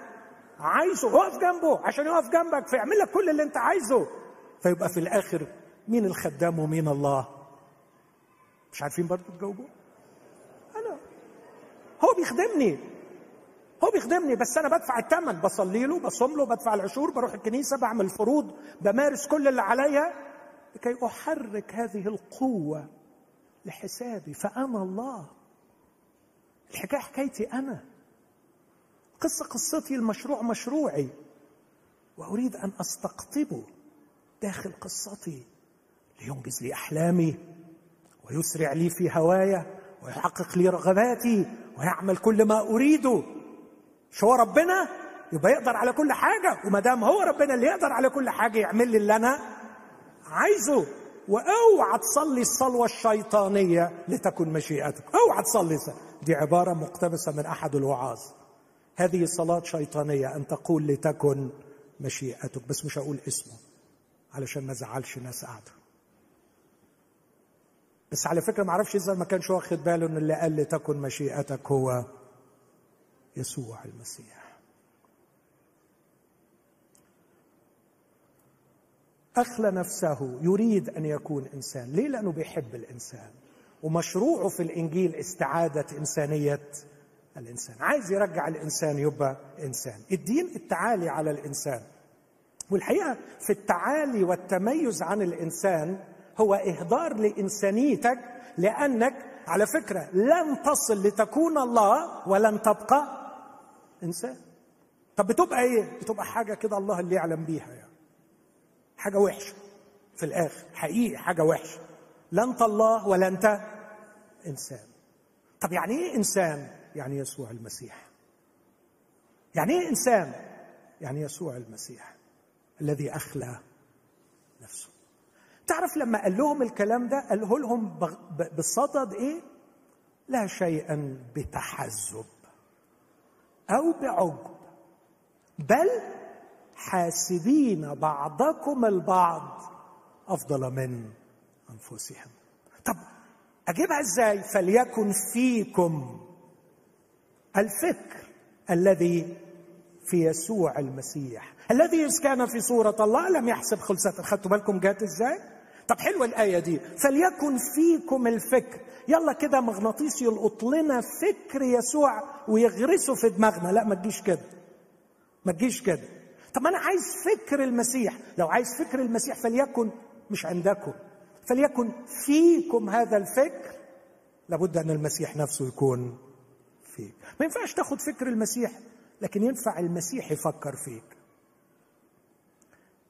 [SPEAKER 1] عايزه. اقف جنبه عشان يقف جنبك فيعمل لك كل اللي أنت عايزه. فيبقى في الآخر مين الخدام ومين الله؟ مش عارفين برضه تجاوبوا أنا. هو بيخدمني. هو بيخدمني بس أنا بدفع الثمن بصلي له بصوم له بدفع العشور بروح الكنيسة بعمل فروض بمارس كل اللي عليا. لكي أحرك هذه القوة لحسابي. فانا الله. الحكاية حكايتي أنا. قصة قصتي المشروع مشروعي. وأريد أن أستقطبه داخل قصتي. لينجز لي أحلامي. ويسرع لي في هوايا ويحقق لي رغباتي ويعمل كل ما اريده مش هو ربنا؟ يبقى يقدر على كل حاجة وما دام هو ربنا اللي يقدر على كل حاجة يعمل لي اللي أنا عايزه. وأوعى تصلي الصلوة الشيطانية لتكن مشيئتك. أوعى تصلي دي عبارة مقتبسة من أحد الوعاظ. هذه صلاة شيطانية أن تقول لتكن مشيئتك بس مش هقول اسمه علشان ما زعلش ناس قاعدة. بس على فكرة ما أعرفش إذا ما كانش واخد باله إن اللي قال لتكن مشيئتك هو يسوع المسيح. أخلى نفسه يريد أن يكون إنسان. ليه؟ لأنه بيحب الإنسان. ومشروعه في الإنجيل استعادة إنسانية الإنسان. عايز يرجع الإنسان يبقى إنسان. الدين التعالي على الإنسان. والحقيقة في التعالي والتميز عن الإنسان هو إهدار لإنسانيتك لأنك على فكرة لن تصل لتكون الله ولن تبقى إنسان. طب بتبقى إيه؟ بتبقى حاجة كده الله اللي يعلم بيها يعني. حاجة وحشة في الآخر حقيقي حاجة وحشة. لا انت الله ولا انت إنسان. طب يعني إيه إنسان؟ يعني يسوع المسيح. يعني إيه إنسان؟ يعني يسوع المسيح الذي نفسه تعرف لما قال لهم الكلام ده قاله لهم بصدد إيه؟ لا شيئا بتحزب أو بعجب بل حاسبين بعضكم البعض أفضل من أنفسهم. طب أجيبها إزاي؟ فليكن فيكم الفكر الذي في يسوع المسيح. الذي إذ كان في صورة الله لم يحسب خلصة خدتوا بالكم جات إزاي؟ طب حلوة الآية دي. فليكن فيكم الفكر. يلا كده مغناطيس يلقط لنا فكر يسوع ويغرسه في دماغنا. لا ما تجيش كده. ما تجيش كده. طب أنا عايز فكر المسيح. لو عايز فكر المسيح فليكن مش عندكم. فليكن فيكم هذا الفكر. لابد أن المسيح نفسه يكون فيك. ما ينفعش تاخد فكر المسيح لكن ينفع المسيح يفكر فيك.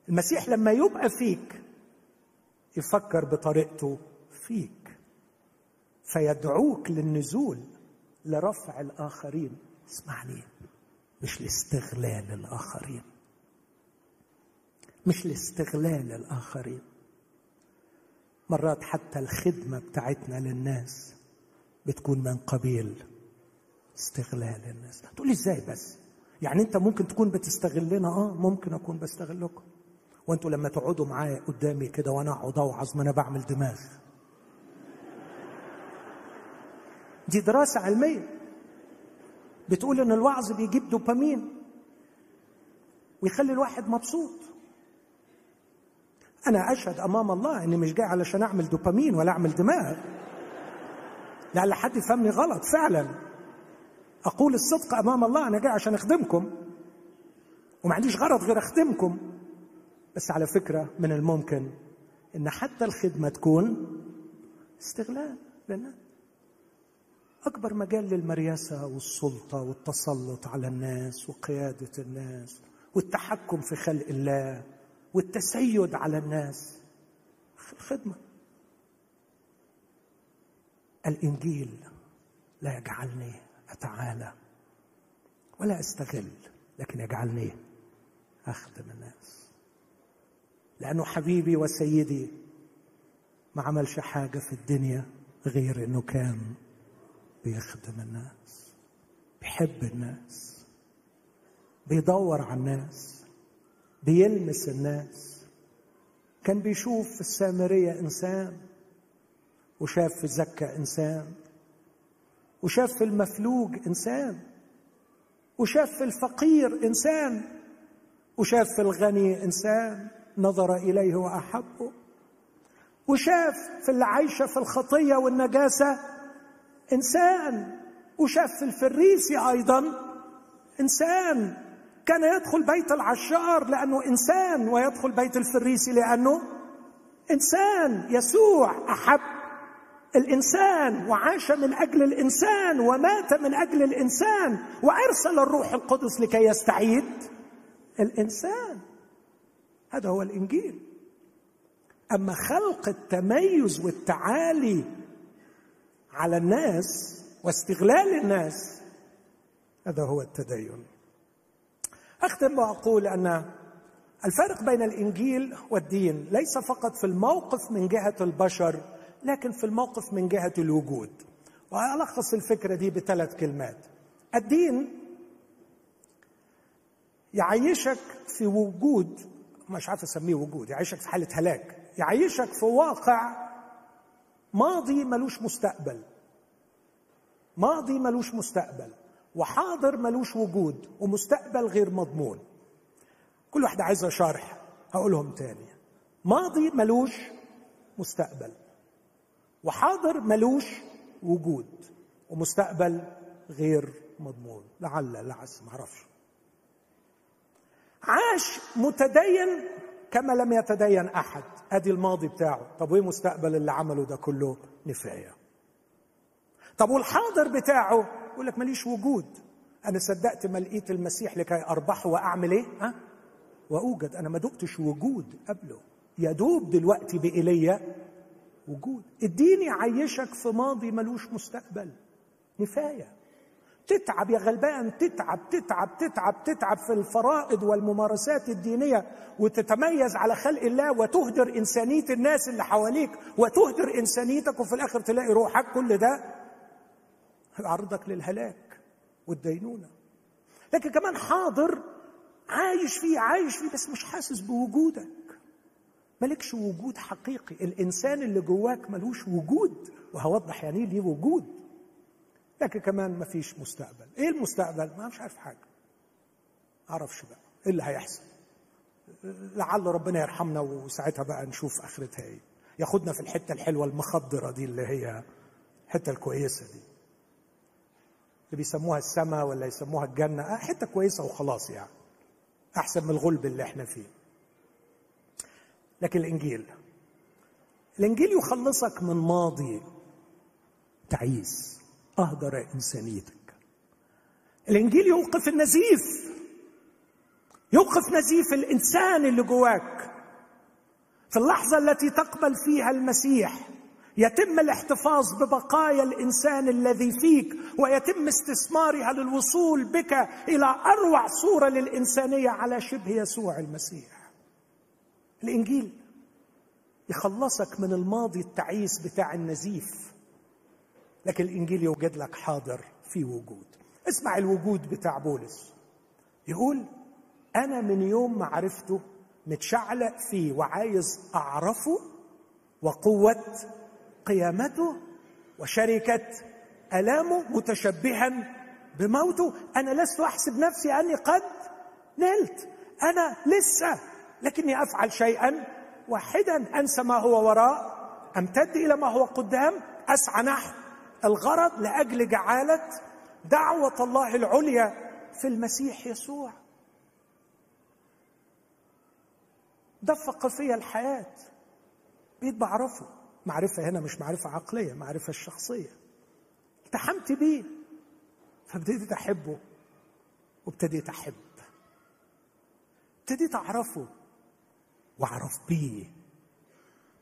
[SPEAKER 1] المسيح لما يبقى فيك يفكر بطريقته فيك فيدعوك للنزول لرفع الآخرين. اسمعني مش لاستغلال الآخرين مش لاستغلال الآخرين. مرات حتى الخدمة بتاعتنا للناس بتكون من قبيل استغلال الناس. تقول إزاي بس؟ يعني أنت ممكن تكون بتستغلنا آه ممكن أكون بستغلكم. وانتوا لما تقعدوا معايا قدامي كده وأنا اقعد اوعظ ما أنا بعمل دماغ. دي دراسة علمية. بتقول إن الوعظ بيجيب دوبامين ويخلي الواحد مبسوط. أنا أشهد أمام الله إني مش جاي علشان أعمل دوبامين ولا أعمل دماغ. لعل حد يفهمني غلط. فعلا. أقول الصدق أمام الله أنا جاي عشان أخدمكم. وما عنديش غرض غير أخدمكم. بس على فكرة من الممكن إن حتى الخدمة تكون استغلال للناس أكبر مجال للمرياسة والسلطة والتسلط على الناس وقيادة الناس والتحكم في خلق الله والتسيد على الناس الخدمه الإنجيل لا يجعلني أتعالى ولا أستغل لكن يجعلني أخدم الناس. لأنه حبيبي وسيدي ما عملش حاجة في الدنيا غير إنه كان بيخدم الناس بيحب الناس بيدور على الناس بيلمس الناس. كان بيشوف في السامرية إنسان وشاف في زكا إنسان وشاف في المفلوج إنسان وشاف في الفقير إنسان وشاف في الغني إنسان. نظر إليه واحبه وشاف في اللي عايشه في الخطية والنجاسة إنسان. وشاف في الفريسي أيضا إنسان كان يدخل بيت العشار لأنه إنسان ويدخل بيت الفريسي لأنه إنسان. يسوع أحب الإنسان وعاش من أجل الإنسان ومات من أجل الإنسان وأرسل الروح القدس لكي يستعيد الإنسان. هذا هو الإنجيل. أما خلق التميز والتعالي على الناس واستغلال الناس هذا هو التدين. أختم وأقول أن الفرق بين الإنجيل والدين ليس فقط في الموقف من جهة البشر لكن في الموقف من جهة الوجود. وألخص الفكرة دي بثلاث كلمات. الدين يعيشك في وجود مش عارف اسميه وجود يعيشك في حالة هلاك يعيشك في واقع ماضي ملوش مستقبل. ماضي ملوش مستقبل وحاضر ملوش وجود ومستقبل غير مضمون. كل واحدة عايزة شرح هقولهم تاني. ماضي ملوش مستقبل وحاضر ملوش وجود ومستقبل غير مضمون. لعل لعس معرفش عاش متدين كما لم يتدين أحد. أدي الماضي بتاعه. طب وإيه مستقبل اللي عمله ده كله؟ نفايه طب والحاضر بتاعه؟ يقول لك ماليش وجود. أنا صدقت ما لقيت المسيح لكي أربحه وأعمل إيه؟ ها؟ وأوجد. أنا ما دقتش وجود قبله. يدوب دلوقتي بايليا وجود. اديني عيشك في ماضي ملوش مستقبل. نفايه تتعب يا غلبان تتعب تتعب تتعب تتعب في الفرائض والممارسات الدينية وتتميز على خلق الله وتهدر إنسانية الناس اللي حواليك وتهدر إنسانيتك وفي الآخر تلاقي روحك. كل ده يعرضك للهلاك والدينونة. لكن كمان حاضر عايش فيه عايش فيه بس مش حاسس بوجودك. مالكش وجود حقيقي. الإنسان اللي جواك ملوش وجود وهوضح يعني إيه ليه وجود؟ لكن كمان مفيش مستقبل. إيه المستقبل؟ ما مش عارف حاجة. أعرفش بقى. إيه اللي هيحصل؟ لعل ربنا يرحمنا وساعتها بقى نشوف آخرتها إيه. ياخدنا في الحتة الحلوة المخضرة دي اللي هي الحتة الكويسة دي. اللي بيسموها السماء ولا يسموها الجنة. آه حتة كويسة وخلاص يعني. أحسن من الغلب اللي إحنا فيه. لكن الإنجيل. الإنجيل يخلصك من ماضي تعيس. اهدر إنسانيتك. الإنجيل يوقف النزيف. يوقف نزيف الإنسان اللي جواك. في اللحظة التي تقبل فيها المسيح يتم الاحتفاظ ببقايا الإنسان الذي فيك ويتم استثمارها للوصول بك إلى أروع صورة للإنسانية على شبه يسوع المسيح. الإنجيل يخلصك من الماضي التعيس بتاع النزيف. لكن الإنجيل يوجد لك حاضر في وجود. اسمع الوجود بتاع بولس. يقول أنا من يوم ما عرفته متشعلق فيه وعايز أعرفه وقوة قيامته وشركة ألامه متشبها بموته أنا لست أحسب نفسي أني قد نلت. أنا لسه لكني أفعل شيئا واحدا أنسى ما هو وراء أمتد إلى ما هو قدام أسعى نحو. الغرض لأجل جعالة دعوة الله العليا في المسيح يسوع. دفق فيا الحياة. بقيت بعرفه. معرفة هنا مش معرفة عقلية معرفة الشخصية. التحمت بيه. فابتديت أحبه. وابتديت أحب. ابتديت أعرفه. وأعرف بيه.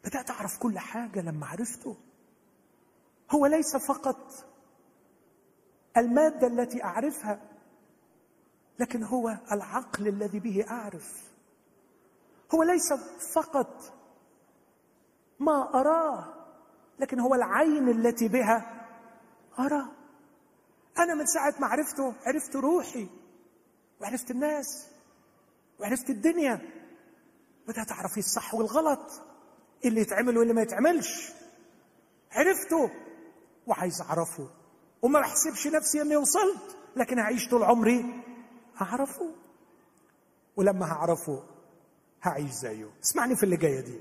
[SPEAKER 1] بدأت أعرف كل حاجة لما عرفته. هو ليس فقط المادة التي أعرفها لكن هو العقل الذي به أعرف. هو ليس فقط ما أراه لكن هو العين التي بها أرى. أنا من ساعة ما عرفته عرفت روحي وعرفت الناس وعرفت الدنيا بدأت أعرف إيه الصح والغلط اللي يتعمل واللي ما يتعملش. عرفته. وعايز أعرفه. وما بحسبش نفسي إني وصلت لكن هعيش طول عمري اعرفه ولما هعرفه هعيش زيه. اسمعني في اللي جاية دي.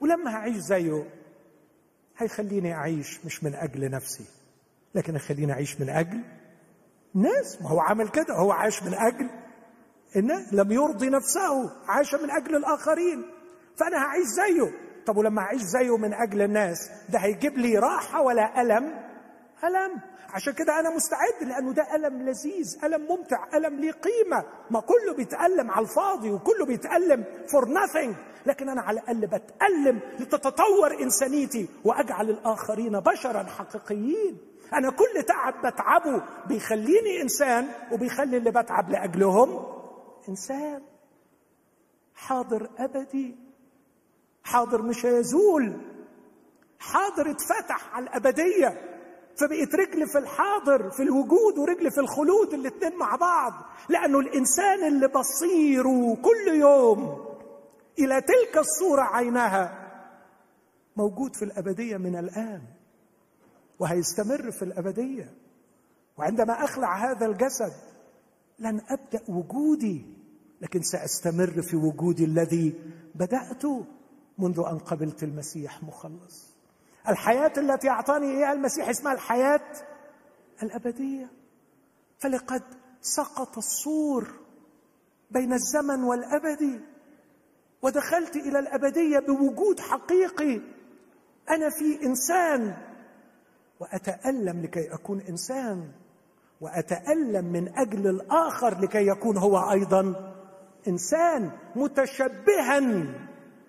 [SPEAKER 1] ولما هعيش زيه هيخليني أعيش مش من أجل نفسي لكن يخليني أعيش من أجل ناس. ما هو عمل كده هو عاش من أجل إن لم يرضي نفسه عاش من أجل الآخرين. فأنا هعيش زيه. طب ولما أعيش زيه من أجل الناس ده هيجيب لي راحة ولا ألم؟ ألم. عشان كده أنا مستعد لأنه ده ألم لذيذ ألم ممتع ألم ليه قيمة. ما كله بيتألم على الفاضي وكله بيتألم فور nothing. لكن أنا على الأقل بتألم لتتطور إنسانيتي وأجعل الآخرين بشرا حقيقيين. أنا كل تعب بتعبه بيخليني إنسان وبيخلي اللي بتعب لأجلهم إنسان. حاضر أبدي. حاضر مش هيزول. حاضر اتفتح على الأبدية. فبقيت رجل في الحاضر في الوجود ورجل في الخلود الاتنين مع بعض. لأنه الإنسان اللي بصيره كل يوم إلى تلك الصورة عينها موجود في الأبدية من الآن وهيستمر في الأبدية. وعندما أخلع هذا الجسد لن أبدأ وجودي لكن سأستمر في وجودي الذي بدأته. منذ أن قبلت المسيح مخلص. الحياة التي أعطاني إياها المسيح اسمها الحياة الأبدية. فلقد سقط السور بين الزمن والأبدي ودخلت إلى الأبدية بوجود حقيقي. أنا في إنسان وأتألم لكي أكون إنسان وأتألم من أجل الآخر لكي يكون هو أيضا إنسان متشبها.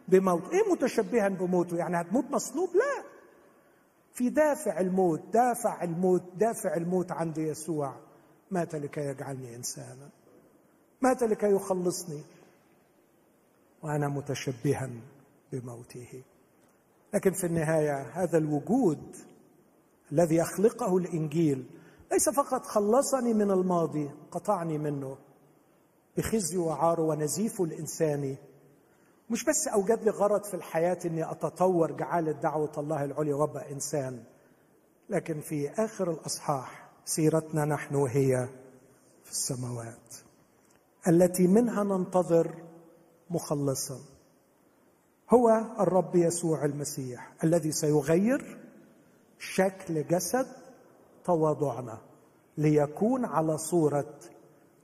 [SPEAKER 1] بموت. إيه متشبها بموته؟ يعني هتموت مصلوب؟ لا. في دافع الموت دافع الموت دافع الموت عند يسوع. مات لكي يجعلني انسانا. مات لكي يخلصني. وأنا متشبها بموته. لكن في النهاية هذا الوجود الذي يخلقه الإنجيل ليس فقط خلصني من الماضي قطعني منه. بخزي وعاره ونزيفه الانساني مش بس اوجد لي غرض في الحياة إني أتطور جعاله دعوه الله العليا وأبقى إنسان لكن في آخر الأصحاح سيرتنا نحن هي في السماوات التي منها ننتظر مخلصا هو الرب يسوع المسيح الذي سيغير شكل جسد تواضعنا ليكون على صورة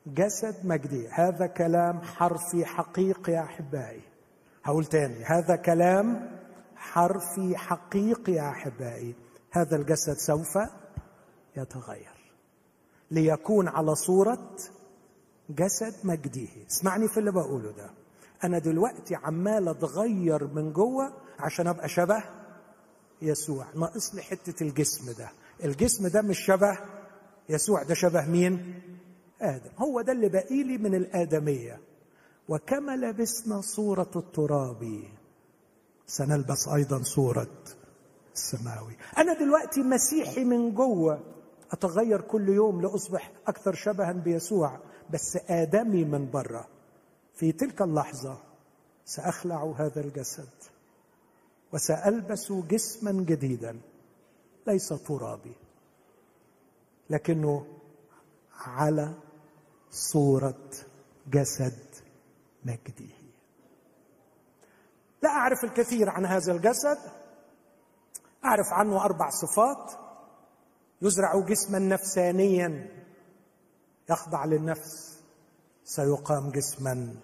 [SPEAKER 1] جسد مجدي. هذا كلام حرفي حقيقي يا أحبائي. هقول تاني. هذا كلام حرفي حقيقي يا أحبائي. هذا الجسد سوف يتغير. ليكون على صورة جسد مجده اسمعني في اللي بقوله ده. أنا دلوقتي عمال أتغير من جوه عشان أبقى شبه يسوع. ناقص لي حتة الجسم ده. الجسم ده مش شبه يسوع ده شبه مين؟ آدم. هو ده اللي باقي لي من الآدمية. وكما لبسنا صورة التراب. سنلبس أيضا صورة السماوي. أنا دلوقتي مسيحي من جوة. أتغير كل يوم لأصبح أكثر شبها بيسوع بس آدمي من بره في تلك اللحظة سأخلع هذا الجسد وسألبس جسما جديدا ليس ترابي لكنه على صورة جسد مجده لا أعرف الكثير عن هذا الجسد. أعرف عنه أربع صفات. يزرع جسما نفسانيا. يخضع للنفس. سيقام جسما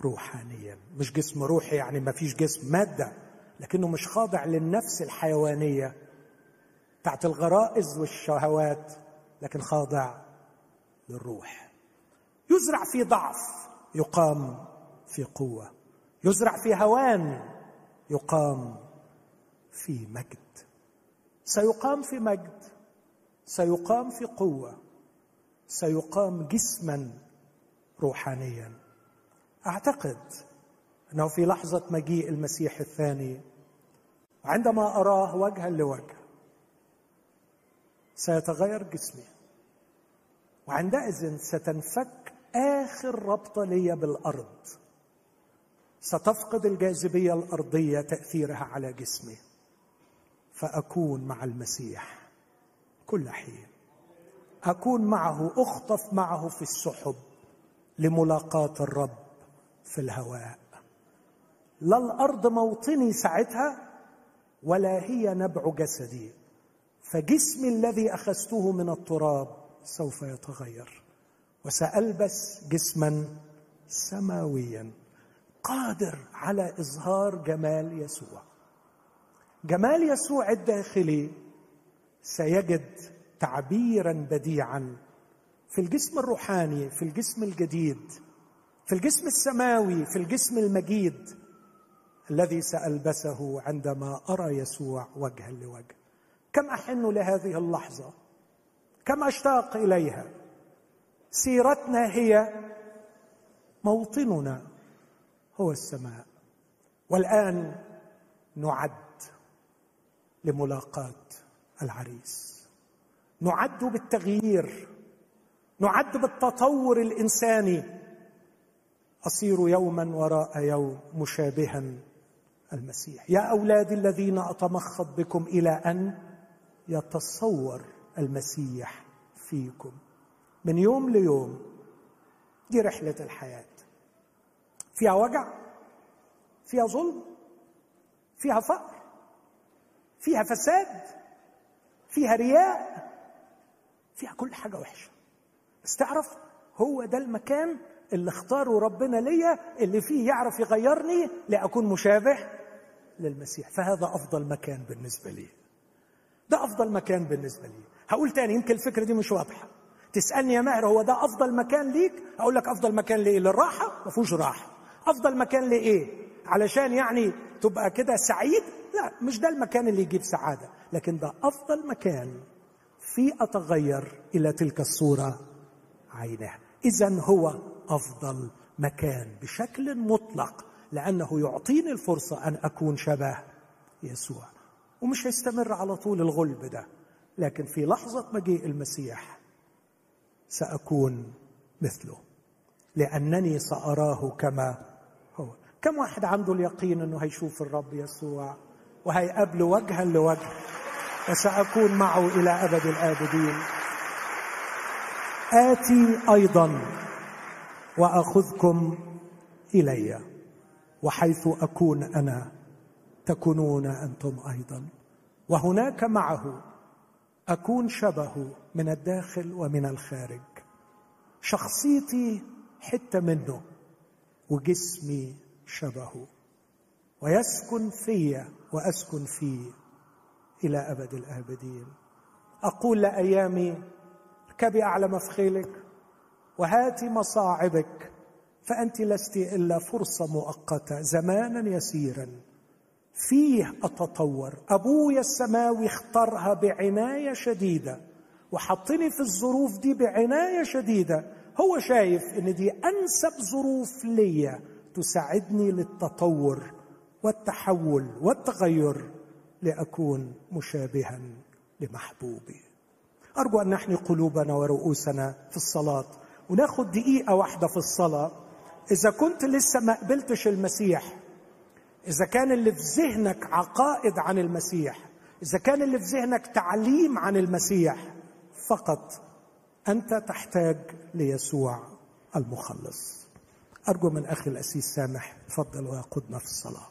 [SPEAKER 1] روحانيا. مش جسم روحي يعني ما فيش جسم مادة. لكنه مش خاضع للنفس الحيوانية. بتاعت الغرائز والشهوات لكن خاضع للروح. يزرع في ضعف. يقام في قوة. يزرع في هوان يقام في مجد. سيقام في مجد سيقام في قوة سيقام جسما روحانيا. أعتقد أنه في لحظة مجيء المسيح الثاني عندما أراه وجها لوجه سيتغير جسمي. وعندئذ ستنفك آخر ربطة لي بالأرض. ستفقد الجاذبية الأرضية تأثيرها على جسمي. فأكون مع المسيح كل حين. أكون معه أخطف معه في السحب لملاقاة الرب في الهواء. لا الأرض موطني ساعتها ولا هي نبع جسدي. فجسمي الذي أخذته من التراب سوف يتغير. وسألبس جسما سماويا. قادر على إظهار جمال يسوع. جمال يسوع الداخلي سيجد تعبيرا بديعا في الجسم الروحاني في الجسم الجديد في الجسم السماوي في الجسم المجيد الذي سألبسه عندما أرى يسوع وجها لوجه. كم أحن لهذه اللحظة؟ كم أشتاق إليها؟ سيرتنا هي موطننا هو السماء. والآن نعد لملاقاه العريس. نعد بالتغيير. نعد بالتطور الإنساني. أصير يوما وراء يوم مشابها المسيح. يا اولادي الذين أتمخض بكم إلى أن يتصور المسيح فيكم. من يوم ليوم دي رحلة الحياة. فيها وجع فيها ظلم فيها فقر فيها فساد فيها رياء فيها كل حاجة وحشة. بس تعرف هو ده المكان اللي اختاره ربنا ليا اللي فيه يعرف يغيرني لأكون مشابه للمسيح. فهذا أفضل مكان بالنسبة لي. ده أفضل مكان بالنسبة لي. هقول تاني يمكن الفكرة دي مش واضحة. تسألني يا ماهر هو ده أفضل مكان ليك؟ أقول لك أفضل مكان لإيه؟ للراحة؟ ما فيهوش راحة. أفضل مكان لإيه؟ علشان يعني تبقى كده سعيد؟ لا مش ده المكان اللي يجيب سعادة لكن ده أفضل مكان. في أتغير إلى تلك الصورة عينها اذا هو أفضل مكان بشكل مطلق لأنه يعطيني الفرصة أن أكون شبه يسوع. ومش هيستمر على طول الغلب ده لكن في لحظة مجيء المسيح سأكون مثله لأنني سأراه كما هو. كم واحد عنده اليقين إنه هيشوف الرب يسوع وهيقابله وجها لوجه؟ وسأكون معه إلى أبد الآبدين. آتي أيضا وأخذكم إلي وحيث أكون أنا تكونون أنتم أيضا. وهناك معه أكون شبهه. من الداخل ومن الخارج. شخصيتي حتة منه وجسمي شبهه. ويسكن في وأسكن فيه إلى أبد الأبدين. أقول لأيامي اركبي اعلى مفخيلك وهاتي مصاعبك فأنت لست إلا فرصة مؤقتة زمانا يسيرا. فيه أتطور ابويا السماوي اختارها بعناية شديدة. وحطني في الظروف دي بعناية شديدة. هو شايف إن دي أنسب ظروف ليا تساعدني للتطور والتحول والتغير لأكون مشابها لمحبوبي. أرجو أن نحني قلوبنا ورؤوسنا في الصلاة. وناخد دقيقة واحدة في الصلاة. إذا كنت لسه ما قبلتش المسيح إذا كان اللي في ذهنك عقائد عن المسيح إذا كان اللي في ذهنك تعليم عن المسيح فقط أنت تحتاج ليسوع المخلص. أرجو من أخي الأسيس سامح تفضل ويقودنا في الصلاة.